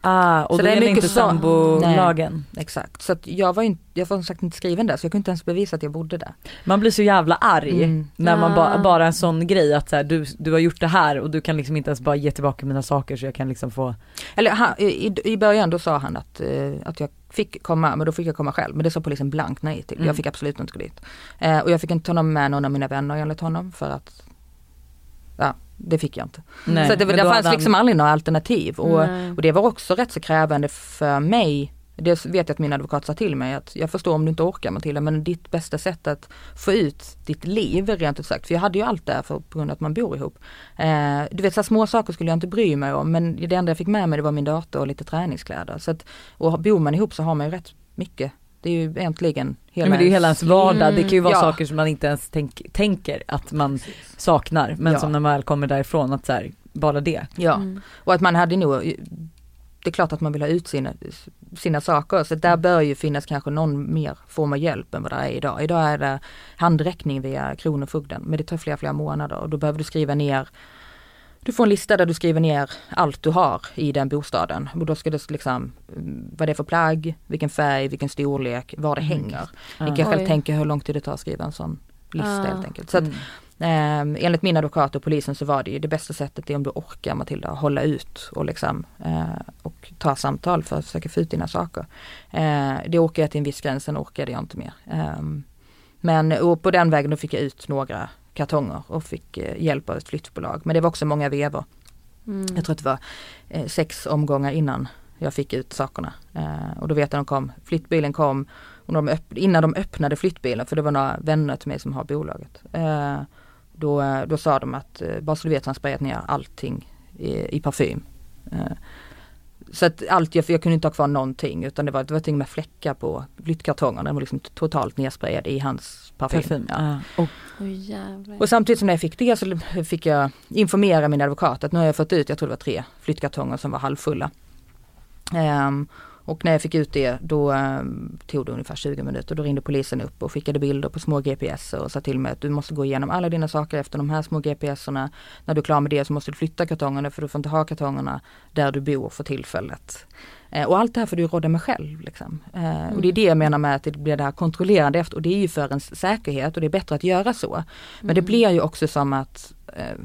Ah, och så då det är inte sambolagen? Exakt, så att jag var inte, jag var som sagt inte skriven där så jag kunde inte ens bevisa att jag bodde där. Man blir så jävla arg mm. när man ba, bara en sån grej att så här, du, du har gjort det här och du kan liksom inte ens bara ge tillbaka mina saker så jag kan liksom få Eller han, i, i början då sa han att, uh, att jag fick komma, men då fick jag komma själv. Men det sa polisen blankt nej till. Mm. Jag fick absolut inte gå dit. Uh, och jag fick inte ta med någon av mina vänner enligt honom för att ja, det fick jag inte. Nej, så det, det fanns liksom aldrig några alternativ och, och, det var också rätt så krävande för mig. Det vet jag att min advokat sa till mig att jag förstår om du inte orkar Matilda men ditt bästa sätt att få ut ditt liv rent ut sagt. För jag hade ju allt där för, på grund av att man bor ihop. Eh, du vet så små saker skulle jag inte bry mig om men det enda jag fick med mig det var min dator och lite träningskläder. Så att, och bor man ihop så har man ju rätt mycket det är ju egentligen hela, men det är ju hela ens vardag, mm, det kan ju vara ja. saker som man inte ens tänk, tänker att man saknar men ja. som när man väl kommer därifrån att så här, bara det. Ja, mm. och att man hade nog det är klart att man vill ha ut sina, sina saker. Så där mm. bör ju finnas kanske någon mer form av hjälp än vad det är idag. Idag är det handräckning via Kronofogden men det tar flera, flera månader och då behöver du skriva ner du får en lista där du skriver ner allt du har i den bostaden. Och då ska det liksom, mm, vad det är för plagg, vilken färg, vilken storlek, var det mm. hänger. Mm. Ni kan själv tänka hur lång tid det tar att skriva en sån lista ah. helt enkelt. Så att, mm. eh, enligt min advokat och polisen så var det ju det bästa sättet är om du orkar Matilda, hålla ut och liksom eh, och ta samtal för att försöka få ut dina saker. Eh, det orkar jag till en viss gräns, sen orkade jag inte mer. Eh, men på den vägen då fick jag ut några kartonger och fick eh, hjälp av ett flyttbolag. Men det var också många vevor. Mm. Jag tror att det var eh, sex omgångar innan jag fick ut sakerna. Eh, och då vet jag att de kom, flyttbilen kom och de innan de öppnade flyttbilen, för det var några vänner till mig som har bolaget. Då, då sa de att, bara så du vet, han sprayat ner allting i, i parfym. Så att allt, jag, jag kunde inte ha kvar någonting utan det var, det var ting med fläckar på flyttkartongerna. Den var liksom totalt nersprayad i hans parfym. parfym ja. och, oh, och samtidigt som jag fick det så fick jag informera min advokat att nu har jag fått ut, jag tror det var tre flyttkartonger som var halvfulla. Um, och när jag fick ut det då um, tog det ungefär 20 minuter. Då ringde polisen upp och skickade bilder på små GPS och sa till mig att du måste gå igenom alla dina saker efter de här små GPSerna. När du är klar med det så måste du flytta kartongerna för du får inte ha kartongerna där du bor för tillfället. Eh, och allt det här får du råda med själv. Liksom. Eh, mm. Och det är det jag menar med att det blir det här kontrollerande efter och det är ju för ens säkerhet och det är bättre att göra så. Men mm. det blir ju också som att eh,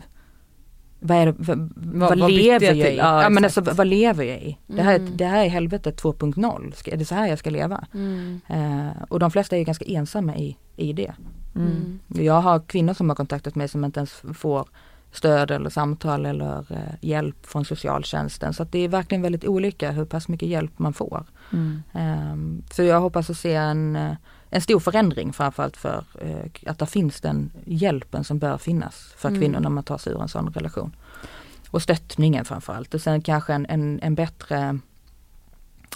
vad, är vad, vad, vad lever jag, i? Ja, ja men alltså vad lever jag i? Det, här, mm. det här är helvetet 2.0, är det så här jag ska leva? Mm. Uh, och de flesta är ganska ensamma i, i det. Mm. Jag har kvinnor som har kontaktat mig som inte ens får stöd eller samtal eller uh, hjälp från socialtjänsten. Så att det är verkligen väldigt olika hur pass mycket hjälp man får. Um, så jag hoppas att se en uh, en stor förändring framförallt för eh, att det finns den hjälpen som bör finnas för mm. kvinnor när man tar sig ur en sån relation. Och stöttningen framförallt och sen kanske en, en, en, bättre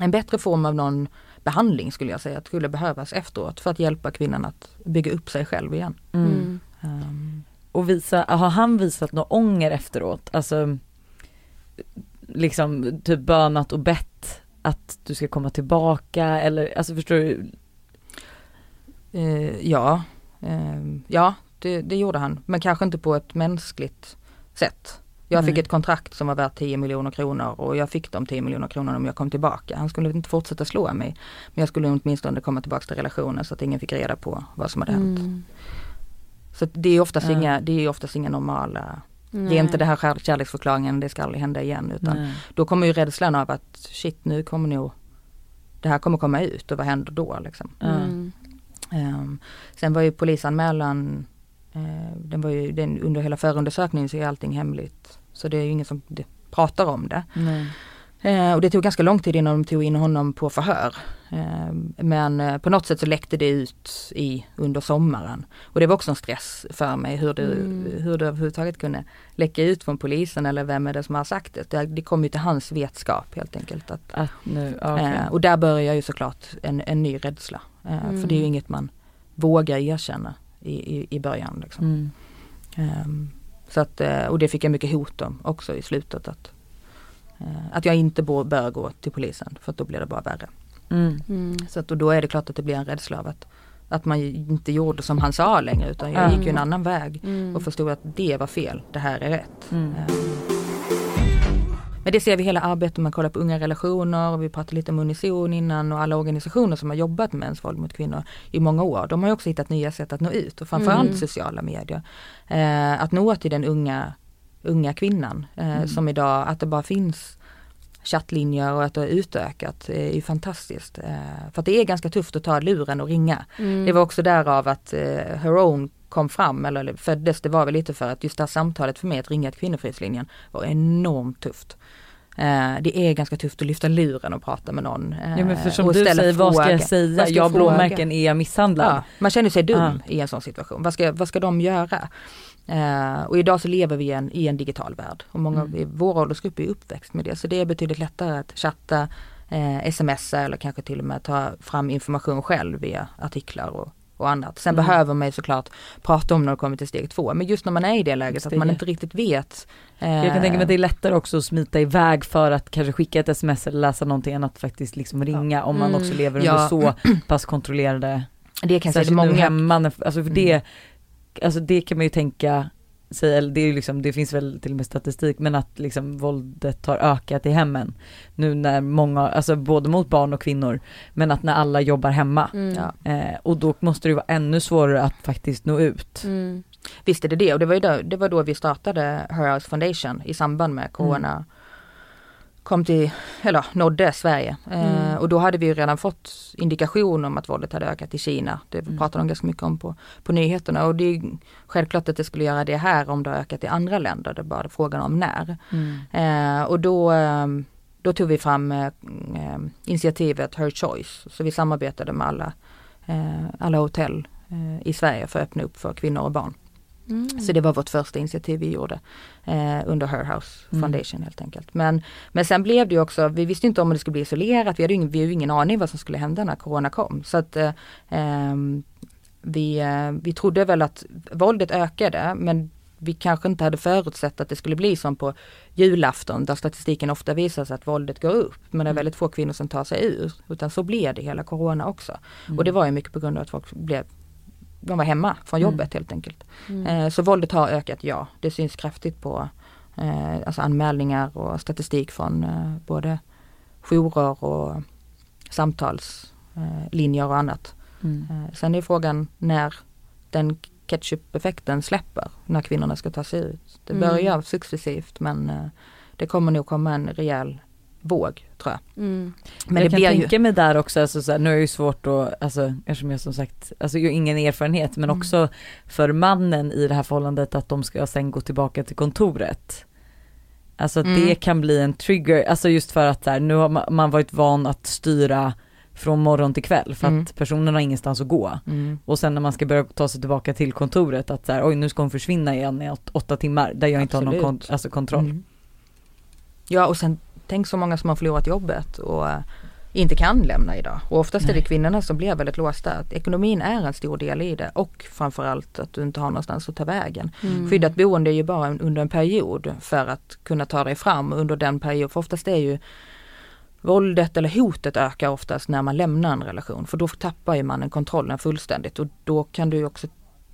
en bättre form av någon behandling skulle jag säga att skulle behövas efteråt för att hjälpa kvinnan att bygga upp sig själv igen. Mm. Um. Och visa, har han visat någon ånger efteråt? Alltså liksom typ bönat och bett att du ska komma tillbaka eller alltså förstår du? Eh, ja, eh, ja det, det, gjorde han. Men kanske inte på ett mänskligt sätt. Jag fick ett kontrakt som var värt 10 miljoner kronor och jag fick de 10 miljoner kronorna om jag kom tillbaka. Han skulle inte fortsätta slå mig. Men jag skulle åtminstone komma tillbaka till relationen så att ingen fick reda på vad som hade hänt. Mm. Så det är oftast, ja. inga, det är oftast inga normala Nej. Det är inte det här kärleksförklaringen, det ska aldrig hända igen. Utan Nej. då kommer ju rädslan av att shit nu kommer nog det här kommer komma ut och vad händer då liksom. Mm. Um, sen var ju polisanmälan, uh, den var ju, den, under hela förundersökningen så är allting hemligt. Så det är ju ingen som pratar om det. Uh, och det tog ganska lång tid innan de tog in honom på förhör. Uh, men uh, på något sätt så läckte det ut i, under sommaren. Och det var också en stress för mig hur det, mm. hur det överhuvudtaget kunde läcka ut från polisen eller vem är det som har sagt det. Det, det kom ju till hans vetskap helt enkelt. Att, ah, nu, okay. och där börjar ju såklart en, en ny rädsla. Mm. För det är ju inget man vågar erkänna i, i, i början. Liksom. Mm. Um, så att, eh, och det fick jag mycket hot om också i slutet. Att, uh, att jag inte bör gå till polisen för då blir det bara värre. Mm. Mm. Så att, och då är det klart att det blir en rädsla av att, att man inte gjorde som han sa längre utan jag gick ju en annan väg mm. och förstod att det var fel, det här är rätt. Men det ser vi hela arbetet, man kollar på unga relationer och vi pratade lite om Unison innan och alla organisationer som har jobbat med mäns våld mot kvinnor i många år. De har också hittat nya sätt att nå ut och framförallt mm. sociala medier. Eh, att nå till den unga, unga kvinnan eh, mm. som idag, att det bara finns chattlinjer och att det har utökat är ju fantastiskt. Eh, för att det är ganska tufft att ta luren och ringa. Mm. Det var också därav att eh, Her Own kom fram eller föddes, det var väl lite för att just det här samtalet för mig att ringa till Kvinnofridslinjen var enormt tufft. Uh, det är ganska tufft att lyfta luren och prata med någon. Ja men för som du säger, vad ska jag säga? Ska jag blåmärken, är jag misshandlad? Ja, man känner sig dum uh. i en sån situation. Vad ska, vad ska de göra? Uh, och idag så lever vi en, i en digital värld och många mm. i vår åldersgrupp är uppväxt med det. Så det är betydligt lättare att chatta, smsa eller kanske till och med ta fram information själv via artiklar och, och annat. Sen Mm. behöver man ju såklart prata om när det kommer till steg två. Men just när man är i det läget att man inte riktigt vet. Jag kan tänka mig att det är lättare också att smita iväg för att kanske skicka ett sms eller läsa någonting än att faktiskt liksom ringa om man Mm. också lever under Ja. så [clears throat] pass kontrollerade, det kan jag säga, särskilt är många hemma, alltså för Mm. det, alltså det kan man ju tänka sig, eller det är liksom, det finns väl till och med statistik, men att liksom våldet har ökat i hemmen. Nu när många, alltså både mot barn och kvinnor, men att när alla jobbar hemma. Mm. Eh, och då måste det vara ännu svårare att faktiskt nå ut. Mm. Visst är det det och det var ju då, det var då vi startade Her House Foundation i samband med corona kom till, eller nådde Sverige. Eh, Mm. och då hade vi ju redan fått indikation om att våldet hade ökat i Kina. Det Mm. pratade de ganska mycket om på, på nyheterna och det är självklart att det skulle göra det här om det har ökat i andra länder. Det är bara frågan om när. Eh, och då, eh, då tog vi fram eh, eh, initiativet Her Choice. Så vi samarbetade med alla, eh, alla hotell eh, i Sverige för att öppna upp för kvinnor och barn. Mm. Så det var vårt första initiativ vi gjorde eh, under Her House Mm. Foundation helt enkelt. Men, men sen blev det också, vi visste inte om det skulle bli isolerat, vi hade ju ingen, vi hade ingen aning vad som skulle hända när Corona kom. Så att eh, ehm, vi, eh, vi trodde väl att våldet ökade men vi kanske inte hade förutsett att det skulle bli som på julafton där statistiken ofta visar att våldet går upp men det är Mm. väldigt få kvinnor som tar sig ur. Utan så blev det hela Corona också. Mm. Och det var ju mycket på grund av att folk blev de var hemma från Mm. jobbet helt enkelt. Mm. Eh, Så våldet har ökat, ja. Det syns kraftigt på eh, alltså anmälningar och statistik från eh, både jourer och samtalslinjer och annat. Mm. Eh, Sen är frågan när den ketchup-effekten släpper, när kvinnorna ska ta sig ut. Det Mm. börjar successivt men eh, det kommer nog komma en rejäl våg tror jag. Mm. Men jag det kan blir ju, tänka mig där också, alltså, så här, nu är det ju svårt att, alltså eftersom jag som sagt, alltså jag har ingen erfarenhet men Mm. också för mannen i det här förhållandet att de ska sen gå tillbaka till kontoret. Alltså att Mm. det kan bli en trigger, alltså just för att så här, nu har ma- man varit van att styra från morgon till kväll för Mm. att personen har ingenstans att gå. mm, Och sen när man ska börja ta sig tillbaka till kontoret att så här, oj nu ska hon försvinna igen i åt, åtta timmar där jag inte har någon Absolut. kont- alltså kontroll. Mm. Ja och sen tänk så många som har förlorat jobbet och inte kan lämna idag. Och oftast är det Nej. kvinnorna som blir väldigt låsta. Att Ekonomin är en stor del i det och framförallt att du inte har någonstans att ta vägen. Mm. Skyddat boende är ju bara under en period för att kunna ta dig fram under den perioden. För oftast är ju våldet eller hotet ökar oftast när man lämnar en relation. För då tappar ju mannen kontrollen fullständigt och då kan du också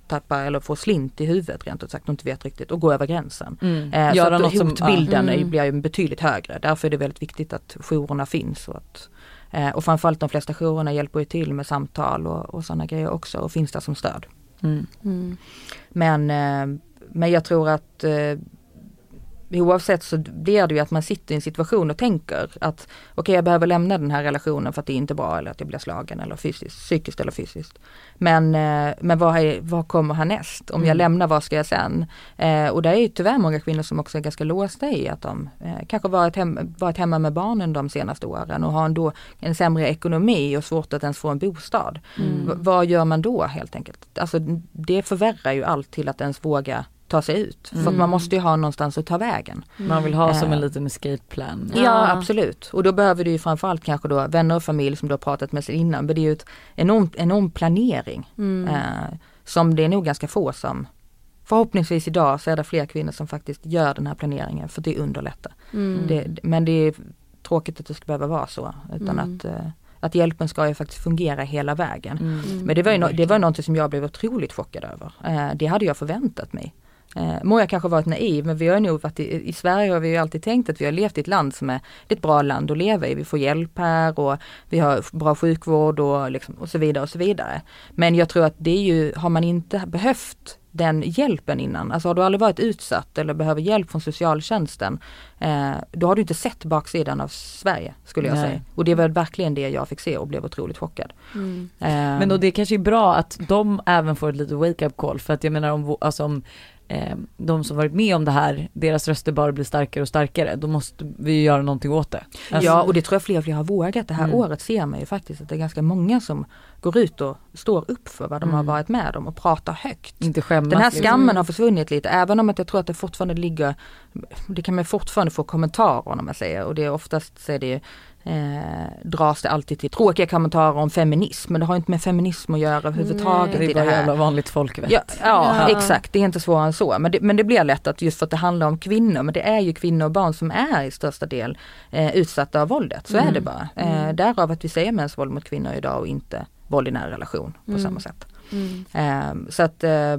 tappa eller få slint i huvudet rent ut sagt och inte vet riktigt och gå över gränsen. Mm. Eh, så Göra att något som, ja. hotbilden Mm. blir ju betydligt högre. Därför är det väldigt viktigt att jourerna finns. Och, att, eh, och framförallt de flesta jourerna hjälper ju till med samtal och, och sådana grejer också och finns där som stöd. Mm. Mm. Men, eh, men jag tror att eh, oavsett så blir det ju att man sitter i en situation och tänker att okej jag behöver lämna den här relationen för att det är inte bra eller att jag blir slagen eller fysiskt, psykiskt eller fysiskt. Men, eh, men vad, är, vad kommer härnäst? Om jag Mm. lämnar, vad ska jag sen? Eh, och det är ju tyvärr många kvinnor som också är ganska låsta i att de eh, kanske varit, hem, varit hemma med barnen de senaste åren och har ändå en sämre ekonomi och svårt att ens få en bostad. Mm. Vad gör man då helt enkelt? Alltså det förvärrar ju allt till att ens våga ta sig ut. För att Mm. man måste ju ha någonstans att ta vägen. Man vill ha som en Eh. liten escape plan. Ja, Ja. absolut. Och då behöver du ju framförallt kanske då vänner och familj som du har pratat med sig innan. Men det är ju ett enormt, enorm planering. Mm. Eh, som det är nog ganska få som Förhoppningsvis idag så är det fler kvinnor som faktiskt gör den här planeringen för det underlättar. Mm. Det, men det är tråkigt att det ska behöva vara så. Utan Mm. att, eh, att hjälpen ska ju faktiskt fungera hela vägen. Mm. Mm. Men det var ju no- det var någonting som jag blev otroligt chockad över. Eh, det hade jag förväntat mig. Eh, må jag kanske varit naiv men vi har nog varit i, i Sverige har vi ju alltid tänkt att vi har levt i ett land som är det är ett bra land att leva i. Vi får hjälp här och vi har bra sjukvård och, liksom, och så vidare och så vidare. Men jag tror att det är ju, har man inte behövt den hjälpen innan, alltså har du aldrig varit utsatt eller behöver hjälp från socialtjänsten, eh, då har du inte sett baksidan av Sverige skulle jag Nej. säga. Och det var verkligen det jag fick se och blev otroligt chockad. Mm. Eh, Men då det kanske är bra att de även får ett litet wake-up call för att jag menar om, alltså om eh, de som varit med om det här, deras röster bara blir starkare och starkare, då måste vi göra någonting åt det. Alltså, Ja och det tror jag fler och fler har vågat. Det här Mm. året ser man ju faktiskt att det är ganska många som går ut och står upp för vad de har Mm. varit med om och pratar högt. Inte skämmas. Den här liksom. skammen Mm. har försvunnit lite även om att jag tror att det fortfarande ligger Det kan man fortfarande få kommentarer om man säger och det är oftast så är det eh, dras det alltid till tråkiga kommentarer om feminism men det har inte med feminism att göra överhuvudtaget. Det är i bara det här. jävla vanligt folk vet. Ja, ja, Ja. exakt, det är inte svårare än så. Men det, men det blir lätt att just för att det handlar om kvinnor, men det är ju kvinnor och barn som är i största del eh, utsatta av våldet. Så är Mm. det bara. Eh, Mm. därav att vi säger mäns våld mot kvinnor idag och inte våld i nära relation på Mm. samma sätt. Mm. Eh, så att eh,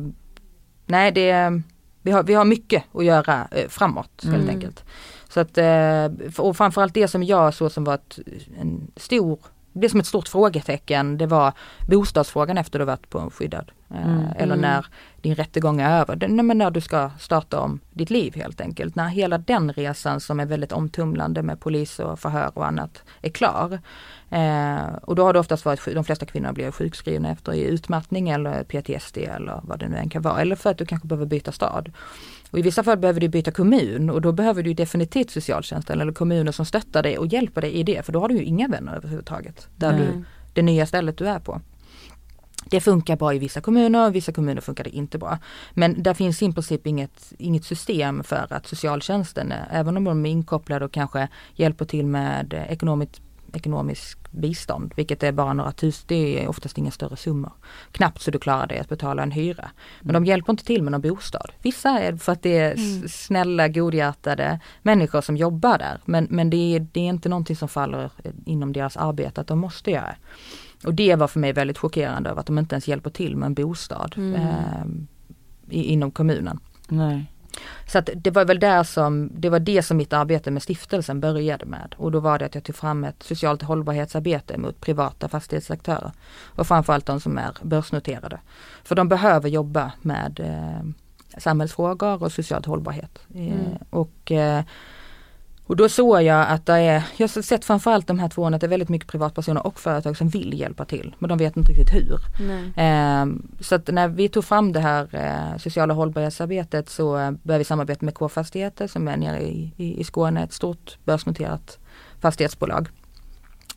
nej det vi har, vi har mycket att göra eh, framåt helt Mm. enkelt. Så att, eh, och framförallt det som jag såg som var ett, en stor, det som ett stort frågetecken det var bostadsfrågan efter du varit på en skyddad. Eh, Mm. Eller Mm. när din rättegång är över, Det- nej, men när du ska starta om ditt liv helt enkelt. När hela den resan som är väldigt omtumlande med polis och förhör och annat är klar. Eh, och då har det oftast varit, de flesta kvinnor blir sjukskrivna efter i utmattning eller PTSD eller vad det nu än kan vara. Eller för att du kanske behöver byta stad. Och i vissa fall behöver du byta kommun och då behöver du definitivt socialtjänsten eller kommuner som stöttar dig och hjälper dig i det. För då har du ju inga vänner överhuvudtaget. Där Nej. du, det nya stället du är på. Det funkar bra i vissa kommuner, i vissa kommuner funkar det inte bra. Men där finns i princip inget, inget system för att socialtjänsten, även om de är inkopplade och kanske hjälper till med eh, ekonomiskt ekonomisk bistånd, vilket är bara några tusen, det är oftast inga större summor. Knappt så du klarar dig att betala en hyra. Men de hjälper inte till med någon bostad. Vissa är för att det är Mm. snälla, godhjärtade människor som jobbar där. Men, men det, är, det är inte någonting som faller eh, inom deras arbete att de måste göra. Och det var för mig väldigt chockerande över att de inte ens hjälper till med en bostad Mm. eh, i, inom kommunen. Nej. Så att det var väl där som, det var det som mitt arbete med stiftelsen började med. Och då var det att jag tog fram ett socialt hållbarhetsarbete mot privata fastighetsaktörer. Och framförallt de som är börsnoterade. För de behöver jobba med eh, samhällsfrågor och socialt hållbarhet. Eh, Mm. och, eh, och då såg jag att det är, jag har sett framförallt de här två att det är väldigt mycket privatpersoner och företag som vill hjälpa till. Men de vet inte riktigt hur. Ehm, Så att när vi tog fram det här eh, sociala hållbarhetsarbetet så eh, började vi samarbeta med K-fastigheter som är nere i, i, i Skåne, ett stort börsnoterat fastighetsbolag.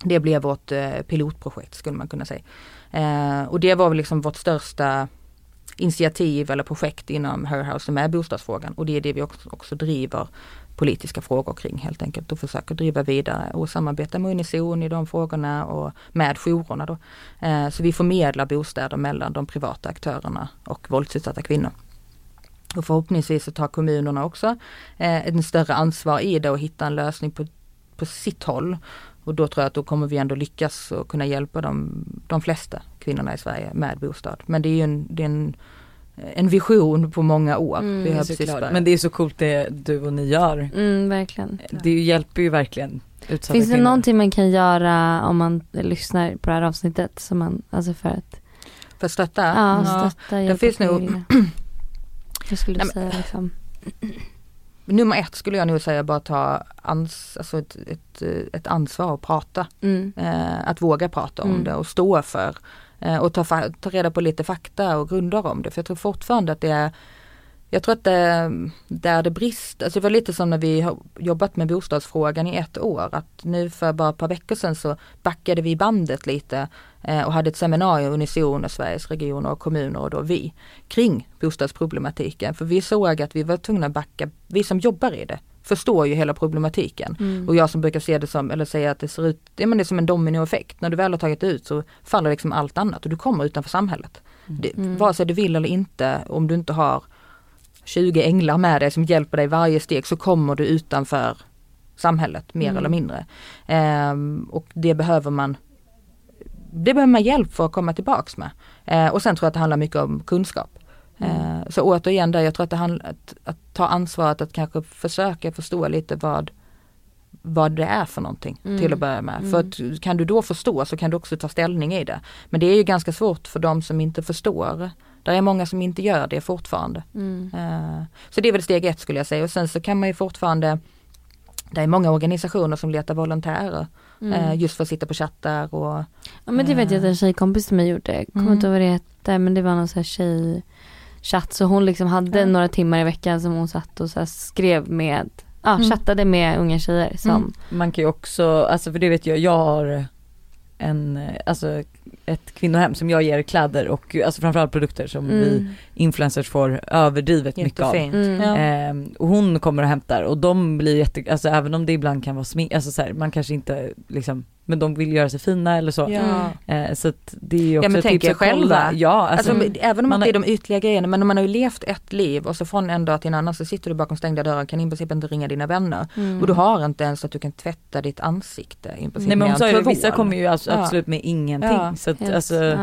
Det blev vårt eh, pilotprojekt skulle man kunna säga. Eh, och det var väl liksom vårt största initiativ eller projekt inom Her House som är bostadsfrågan och det är det vi också, också driver politiska frågor kring helt enkelt och försöker driva vidare och samarbeta med Unison i de frågorna och med jourerna då. Eh, så vi förmedlar bostäder mellan de privata aktörerna och våldsutsatta kvinnor. Och förhoppningsvis så tar kommunerna också eh, en större ansvar i det och hitta en lösning på, på sitt håll. Och då tror jag att då kommer vi ändå lyckas och kunna hjälpa de, de flesta kvinnorna i Sverige med bostad. Men det är ju en, det är en, en vision på många år. Mm, vi har precis. Men det är så coolt det du och ni gör. Mm, verkligen. Det hjälper ju verkligen utsatta Finns det kvinnor. någonting man kan göra om man lyssnar på det här avsnittet som man, alltså för att För att stötta? ja, Ja. stötta, hjälpa finns nog-? Hur [clears throat] skulle du Nej, säga liksom? Nummer ett skulle jag nog säga bara ta ans, alltså ett, ett, eh, ett ansvar och prata. Mm. Eh, att våga prata om Mm. det och stå för. Eh, och ta, ta reda på lite fakta och grunder om det. För jag tror fortfarande att det är jag tror att det, där det brist, alltså det var lite som när vi har jobbat med bostadsfrågan i ett år. Att nu för bara ett par veckor sedan så backade vi bandet lite eh, och hade ett seminarium Unison och Sveriges regioner och kommuner och då vi kring bostadsproblematiken. För vi såg att vi var tvungna att backa, vi som jobbar i det förstår ju hela problematiken. Mm. Och jag som brukar se det som, eller säga att det ser ut, ja men det är som en dominoeffekt. När du väl har tagit ut så faller liksom allt annat och du kommer utanför samhället. Det, Mm. Vare sig du vill eller inte, om du inte har 20 änglar med dig som hjälper dig varje steg så kommer du utanför samhället mer Mm. eller mindre. Ehm, och det behöver man det behöver man hjälp för att komma tillbaks med. Eh, och sen tror jag att det handlar mycket om kunskap. Mm. Så återigen där, jag tror att det handlar att, att ta ansvaret att kanske försöka förstå lite vad vad det är för någonting Mm. till att börja med. Mm. För att kan du då förstå så kan du också ta ställning i det. Men det är ju ganska svårt för de som inte förstår. Det är många som inte gör det fortfarande. Eh, Så det är väl steg ett skulle jag säga och sen så kan man ju fortfarande Det är många organisationer som letar volontärer Mm. eh, just för att sitta på chattar och Ja men det vet jag att en tjejkompis till mig gjorde. Kommer Mm. inte ihåg vad det hette men det var någon sån här tjejchatt. Så hon liksom hade Ja. några timmar i veckan som hon satt och så här skrev med, ja Mm. chattade med unga tjejer som, Mm. Man kan ju också, alltså för det vet jag, jag har en, eh, alltså ett kvinnohem som jag ger kläder och alltså framförallt produkter som Mm. vi influencers får överdrivet mycket av. Jättefint. Mm. Ja. Ehm, och hon kommer och hämtar och de blir jätte, alltså även om det ibland kan vara smink, alltså så här, man kanske inte liksom, men de vill göra sig fina eller så. Ja. Eh, så att det är ju också Ja men ett tänk tips att kolla. själva. Ja alltså, Alltså, Mm. även om man det är de ytliga grejerna men man har ju levt ett liv och så från en dag till en annan så sitter du bakom stängda dörrar kan i princip inte ringa dina vänner. Mm. Och du har inte ens att du kan tvätta ditt ansikte i princip nej men hon sa ju vissa kommer ju alltså Ja. absolut med ingenting. Ja, så att Helt- alltså,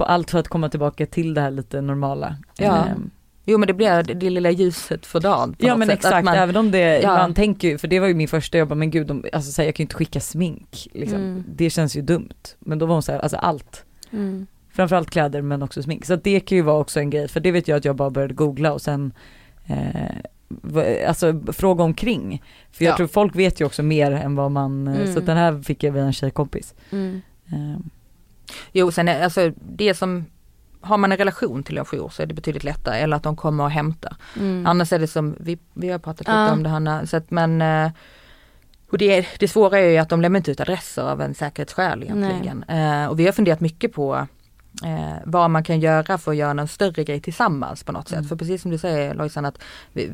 allt för att komma tillbaka till det här lite normala. Ja. Ehm, Jo men det blir det, lilla ljuset för dagen. Ja men sätt, exakt, man- även om det, Ja. man tänker ju, för det var ju min första jobb, men gud, de, alltså så här, jag kan ju inte skicka smink liksom. Mm. Det känns ju dumt. Men då var hon såhär, alltså allt. Mm. Framförallt kläder men också smink. Så det kan ju vara också en grej, för det vet jag att jag bara började googla och sen eh, Alltså fråga omkring. För jag Ja. tror folk vet ju också mer än vad man, eh, Mm. så den här fick jag via en tjejkompis. Mm. Eh, Jo sen alltså det som har man en relation till en jour så är det betydligt lättare eller att de kommer och hämtar. Mm. Annars är det som, vi, vi har pratat lite Ja. om det Hanna, så att men eh, och det, det svåra är ju att de lämnar inte ut adresser av en säkerhetsskäl egentligen. Eh, och vi har funderat mycket på eh, vad man kan göra för att göra en större grej tillsammans på något sätt. Mm. För precis som du säger Lojsan att vi,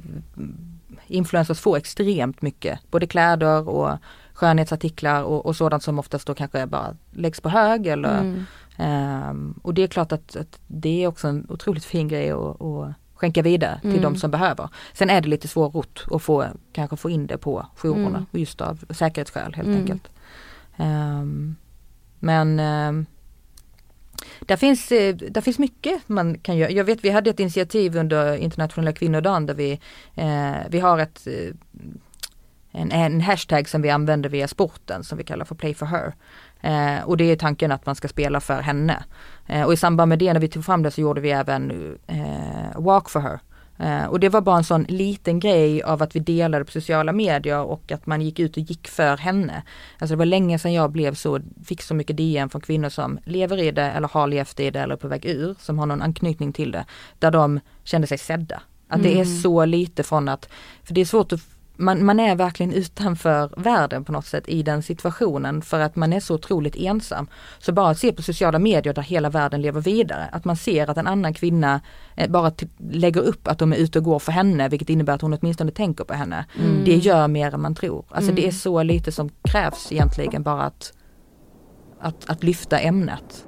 influencers får extremt mycket, både kläder och skönhetsartiklar och, och sådant som oftast då kanske bara läggs på hög eller Mm. Ehm, och det är klart att, att det är också en otroligt fin grej att, att skänka vidare till Mm. de som behöver. Sen är det lite svårrott att få, kanske få in det på jourerna Mm. just av säkerhetsskäl helt Mm. enkelt. Ehm, men ehm, där finns, eh, där finns mycket man kan göra. Jag vet vi hade ett initiativ under internationella kvinnodagen där vi, eh, vi har ett eh, en, en hashtag som vi använder via sporten som vi kallar för Play for her. Eh, och det är tanken att man ska spela för henne. Eh, och i samband med det när vi tog fram det så gjorde vi även eh, Walk for her. Eh, och det var bara en sån liten grej av att vi delade på sociala medier och att man gick ut och gick för henne. Alltså det var länge sedan jag blev så, fick så mycket DM från kvinnor som lever i det eller har levt i det eller är på väg ur, som har någon anknytning till det. Där de kände sig sedda. Att det är Mm. så lite från att, för det är svårt att man, man är verkligen utanför världen på något sätt i den situationen för att man är så otroligt ensam. Så bara att se på sociala medier där hela världen lever vidare, att man ser att en annan kvinna eh, bara t- lägger upp att de är ute och går för henne, vilket innebär att hon åtminstone tänker på henne. Mm. Det gör mer än man tror. Alltså det är Mm. så lite som krävs egentligen bara att, att, att lyfta ämnet.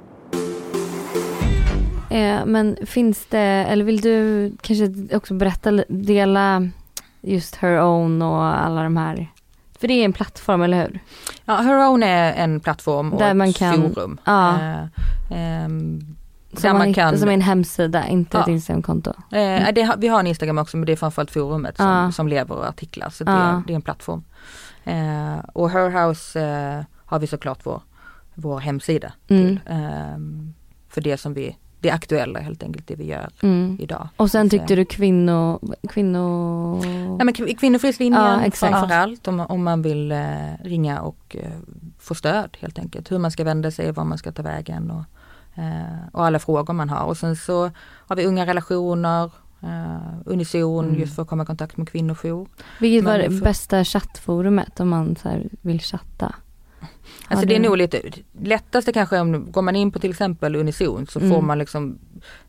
Eh, men finns det, eller vill du kanske också berätta, dela just her own och alla de här, för det är en plattform, eller hur? Ja, Her Own är en plattform och Där ett man kan- forum. Ja. Eh, ehm, Som, man man hittar, kan- som är en hemsida, inte ett Ja. Instagramkonto. Eh, det, har- vi har en Instagram också men det är framförallt forumet som, Ja. som lever och artiklar. Så det, Ja. det är en plattform. Eh, och Her House eh, har vi såklart vår, vår hemsida Mm. till. ehm, för det som vi, det aktuella helt enkelt, det vi gör Mm. idag. Och sen tyckte du kvinno, kvinno... Nej men kvin- Kvinnofridslinjen Ja, exakt. framförallt om, om man vill eh, ringa och eh, få stöd helt enkelt. Hur man ska vända sig, var man ska ta vägen och, eh, och alla frågor man har. Och sen så har vi unga relationer, eh, Unison Mm. just för att komma i kontakt med kvinnojour. Vilket var det bästa chattforumet om man så vill chatta? Alltså Har det är nog lite lättaste kanske om går man in på till exempel Unison så Mm. får man liksom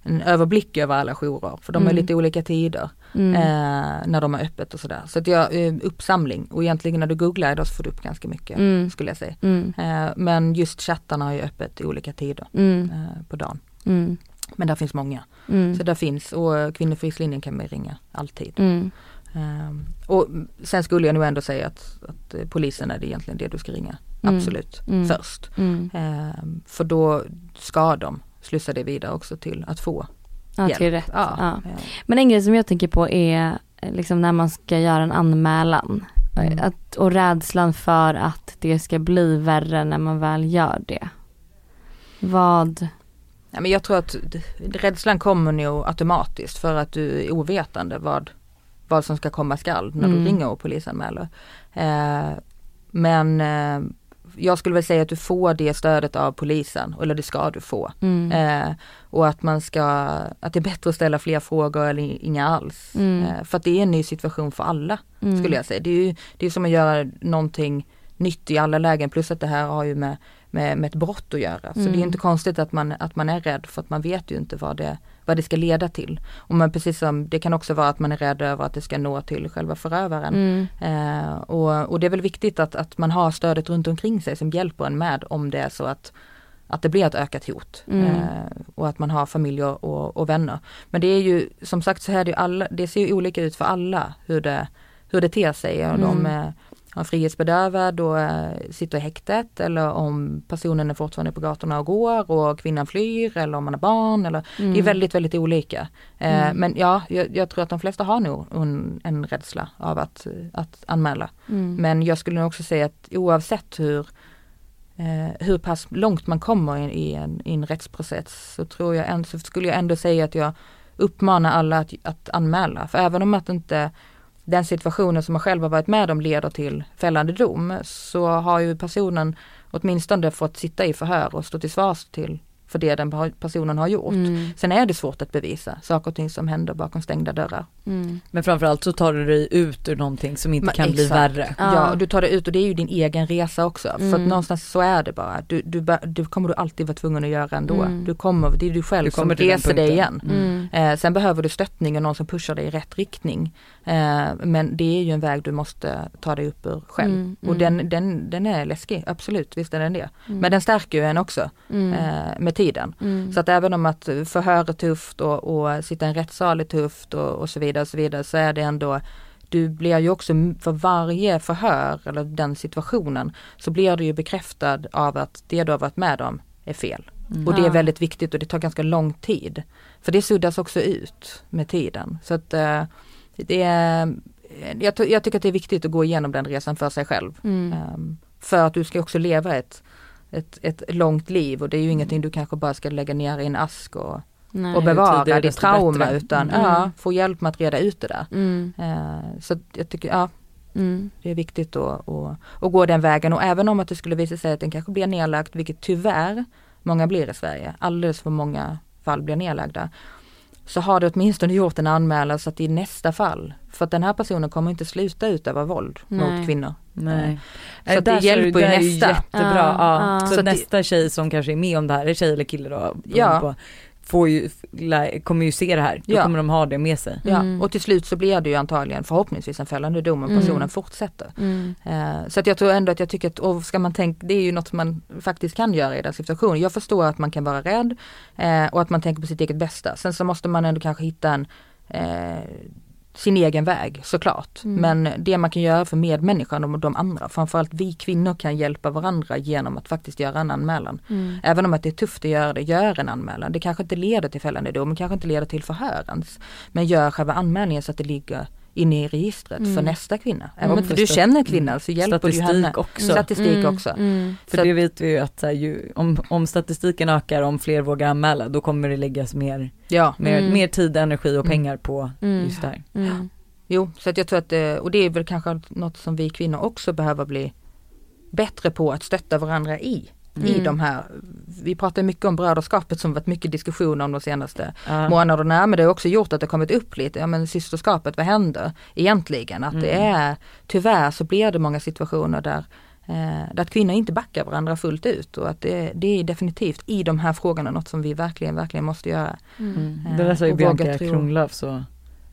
en överblick över alla jourer för de har Mm. lite olika tider Mm. eh, när de har öppet och sådär. Så att jag, eh, uppsamling och egentligen när du googlar idag så får du upp ganska mycket Mm. skulle jag säga. Mm. Eh, men just chattarna har ju öppet i olika tider Mm. eh, på dagen. Men där finns många. Så där finns och Kvinnofridslinjen kan man ringa alltid. Eh, och sen skulle jag nog ändå säga att, att eh, polisen är det egentligen det du ska ringa. Mm. Absolut. Mm. Först. Mm. Eh, för då ska de slussa det vidare också till att få Ja, hjälp. till rätt. Ja. Ja. Eh, Men en grej som jag tänker på är eh, liksom när man ska göra en anmälan. Mm. Att, och rädslan för att det ska bli värre när man väl gör det. Vad? Men jag tror att rädslan kommer nog automatiskt för att du är ovetande vad, vad som ska komma skall när Mm. du ringer och polisanmäler. Eh, men eh, jag skulle väl säga att du får det stödet av polisen, eller det ska du få. Mm. Eh, och att man ska, att det är bättre att ställa fler frågor eller inga alls. Mm. Eh, för att det är en ny situation för alla Mm. skulle jag säga. Det är ju det är som att göra någonting nytt i alla lägen plus att det här har ju med med, med ett brott att göra. Så Mm. det är inte konstigt att man, att man är rädd för att man vet ju inte vad det, vad det ska leda till. Och man, precis som, det kan också vara att man är rädd över att det ska nå till själva förövaren. Mm. Eh, och, och det är väl viktigt att, att man har stödet runt omkring sig som hjälper en med om det är så att att det blir ett ökat hot Mm. eh, och att man har familj och, och, och vänner. Men det är ju som sagt så här det, alla, det ser ju olika ut för alla hur det, hur det ter sig. Om Mm. de har frihetsberövad och eh, sitter i häktet eller om personen är fortfarande på gatorna och går och kvinnan flyr eller om man har barn. Eller, Mm. Det är väldigt, väldigt olika. Eh, Mm. Men ja, jag, jag tror att de flesta har nog en, en rädsla av att, att anmäla. Mm. Men jag skulle nog också säga att oavsett hur, eh, hur pass långt man kommer i, i, en, i en rättsprocess så tror jag ändå, så skulle jag ändå säga att jag uppmanar alla att, att anmäla. För även om att inte den situationen som man själv har varit med om leder till fällande dom så har ju personen åtminstone fått sitta i förhör och stå till svars till för det den personen har gjort. Mm. Sen är det svårt att bevisa saker och ting som händer bakom stängda dörrar. Mm. Men framförallt så tar du dig ut ur någonting som inte Men kan bli exakt. värre. Ja. Ja, du tar det ut och det är ju din egen resa också. För att Mm. någonstans så är det bara. Du, du, du kommer du alltid vara tvungen att göra ändå. Mm. Du kommer, det är du själv Du som reser dig igen. punkten. Mm. Eh, sen behöver du stöttning och någon som pushar dig i rätt riktning. Eh, men det är ju en väg du måste ta dig upp ur själv. Mm, Och mm. den, den, den är läskig, absolut, visst är den det. Mm. Men den stärker ju en också Mm. eh, med tiden. Mm. Så att även om att förhör är tufft och, och sitta i en rättssal är tufft och, och så vidare och så vidare så är det ändå du blir ju också för varje förhör eller den situationen så blir du ju bekräftad av att det du har varit med om är fel. Mm. Och det är väldigt viktigt och det tar ganska lång tid. För det suddas också ut med tiden. Så att eh, det är, jag, ty- jag tycker att det är viktigt att gå igenom den resan för sig själv. Mm. Ehm, för att du ska också leva ett, ett, ett långt liv och det är ju ingenting du kanske bara ska lägga ner i en ask och, Nej. och bevara ditt trauma bättre. utan Mm. ja, få hjälp med att reda ut det där. Mm. Ehm, så jag tycker, ja Mm. det är viktigt att, att, att gå den vägen och även om att det skulle visa sig att den kanske blir nedlagd, vilket tyvärr många blir i Sverige, alldeles för många fall blir nedlagda. Så har du åtminstone gjort en anmälan så att i nästa fall, för att den här personen kommer inte sluta utöva våld Nej. mot kvinnor. Nej. Så att det hjälper ju där är nästa. jättebra. Ja, ja. Så, Så nästa tjej som kanske är med om det här, är tjej eller kille då, Ja. på, får ju, kommer ju se det här. Då Ja. kommer de ha det med sig. Ja, Mm. och till slut så blir det ju antagligen förhoppningsvis en fällande dom om Mm. personen fortsätter. Mm. Eh, Så att jag tror ändå att jag tycker att, och ska man tänka, det är ju något man faktiskt kan göra i den situationen. Jag förstår att man kan vara rädd eh, och att man tänker på sitt eget bästa. Sen så måste man ändå kanske hitta en eh, sin egen väg såklart. Mm. Men det man kan göra för medmänniskan och de andra, framförallt vi kvinnor kan hjälpa varandra genom att faktiskt göra en anmälan. Mm. Även om att det är tufft att göra det, gör en anmälan. Det kanske inte leder till fällande dom, kanske inte leder till förhörens. Men gör själva anmälningen så att det ligger inne i registret Mm. för nästa kvinna. Även om för du känner kvinnan så hjälper du ju henne. Statistik också. Statistik Mm. också. Mm. För Så det vet vi ju att här, ju, om, om statistiken ökar, om fler vågar anmäla, då kommer det läggas mer, Ja, mer, Mm. mer tid, energi och Mm. pengar på Mm. just det här. Mm. jo, så att jag tror att det, och det är väl kanske något som vi kvinnor också behöver bli bättre på att stötta varandra i. I Mm. de här, vi pratar mycket om brödraskapet som varit mycket diskussion om de senaste Ja. månaderna men det har också gjort att det kommit upp lite, ja men systerskapet, vad händer egentligen? Att det Mm. är, tyvärr så blir det många situationer där eh, där kvinnor inte backar varandra fullt ut och att det, det är definitivt i de här frågorna något som vi verkligen, verkligen måste göra. Mm. Mm. Det där sa ju Bianca. Kronlöf så,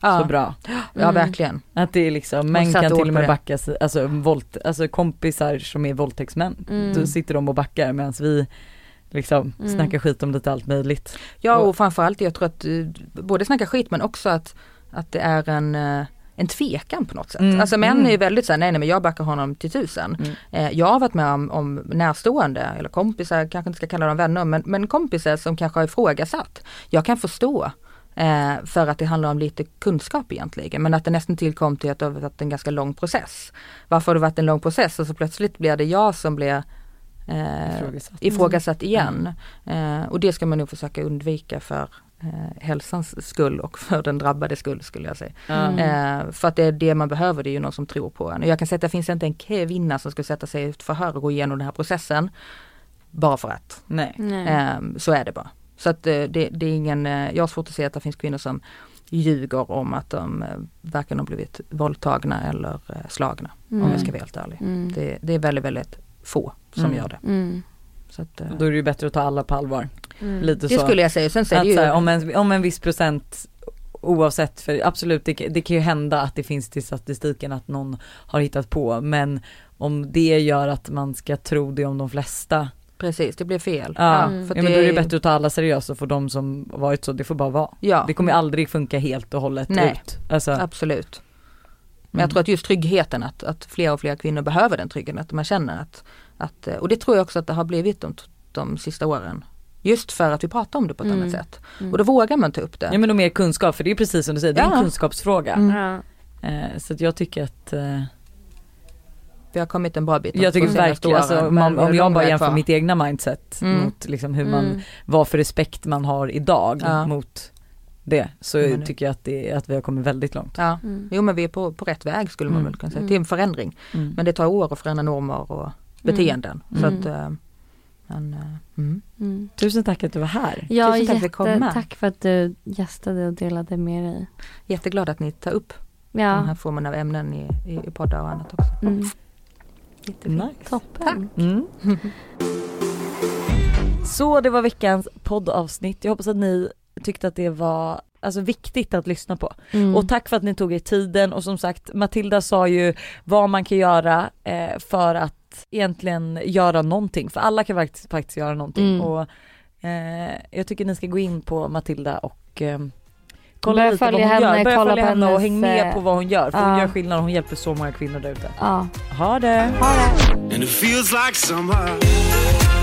Ja, så bra. ja Mm. verkligen. Att det är liksom, män kan till och med backa alltså, våld, alltså kompisar som är våldtäktsmän, Mm. då sitter de och backar medan vi liksom Mm. snackar skit om lite allt möjligt. Ja Och- och framförallt jag tror att eh, både snacka skit men också att, att det är en eh, en tvekan på något sätt. Mm, Alltså män mm. är ju väldigt såhär, nej nej men jag backar honom till tusen. Mm. Eh, jag har varit med om, om närstående eller kompisar, kanske inte ska kalla dem vänner, men, men kompisar som kanske har ifrågasatt. Jag kan förstå eh, för att det handlar om lite kunskap egentligen, men att det nästan tillkom till att det har varit en ganska lång process. Varför har det varit en lång process och så plötsligt blir det jag som blir eh, Ifrågasatt. ifrågasatt igen. Eh, och det ska man nog försöka undvika för eh, hälsans skull och för den drabbade skull skulle jag säga. Mm. Eh, för att det är det man behöver, det är ju någon som tror på en. Och jag kan säga att det finns inte en kvinna som ska sätta sig i ett förhör och gå igenom den här processen. Bara för att. Nej. Nej. Eh, så är det bara. Så att eh, det, det är ingen, eh, jag har svårt att se att det finns kvinnor som ljuger om att de eh, varken har blivit våldtagna eller slagna. Om Mm. jag ska vara helt ärlig. Mm. Det, det är väldigt, väldigt få som Mm. gör det. Mm. Så att, Då är det ju bättre att ta alla på allvar. Mm. Lite det så. skulle jag säga. Sen det ju, så här, om, en, om en viss procent oavsett, för absolut det, det kan ju hända att det finns till statistiken att någon har hittat på men om det gör att man ska tro det om de flesta, precis det blir fel. ja, Mm. för ja men då är det bättre att ta alla seriöst och få de som varit så, det får bara vara. Ja, Det kommer ju aldrig funka helt och hållet Nej. ut. Alltså, absolut. Men mm. jag tror att just tryggheten, att, att fler och fler kvinnor behöver den tryggheten, att man känner att, att och det tror jag också att det har blivit de, de sista åren. Just för att vi pratar om det på ett Mm. annat sätt. Mm. Och då vågar man ta upp det. Ja men och mer kunskap för det är precis som du säger, det är en Ja. kunskapsfråga. Mm. Ja. Eh, så att jag tycker att eh, Vi har kommit en bra bit Jag tycker verkligen, alltså, man, om jag bara jämför kvar. mitt egna mindset Mm. mot liksom hur man, Mm. vad för respekt man har idag Ja. mot det, så det- tycker jag att, det, att vi har kommit väldigt långt. Ja, Mm. jo men vi är på, på rätt väg skulle man Mm. väl kunna säga, Mm. till en förändring. Mm. Men det tar år att förändra normer och beteenden. Så Mm. att, eh, men, eh, mm. Mm. Tusen tack att du var här. Ja, Tusen tack för att du kom jätte, med. tack för att du gästade och delade med dig. Jätteglad att ni tar upp Ja, här formen av ämnen i, i, i poddar och annat också. mm. Jättefint. Nice. toppen. Mm. [laughs] Så det var veckans poddavsnitt. Jag hoppas att ni tyckte att det var alltså, viktigt att lyssna på. Mm. Och tack för att ni tog er tiden och som sagt Matilda sa ju vad man kan göra eh, för att egentligen göra någonting. För alla kan faktiskt, faktiskt göra någonting. Mm. Och eh, jag tycker ni ska gå in på Matilda och eh, kolla Börja lite vad hon henne, gör. Börja kolla följa henne och häng med eh, på vad hon gör. För hon ja. gör skillnad och hon hjälper så många kvinnor där ute. Ja, Ha det! ha det.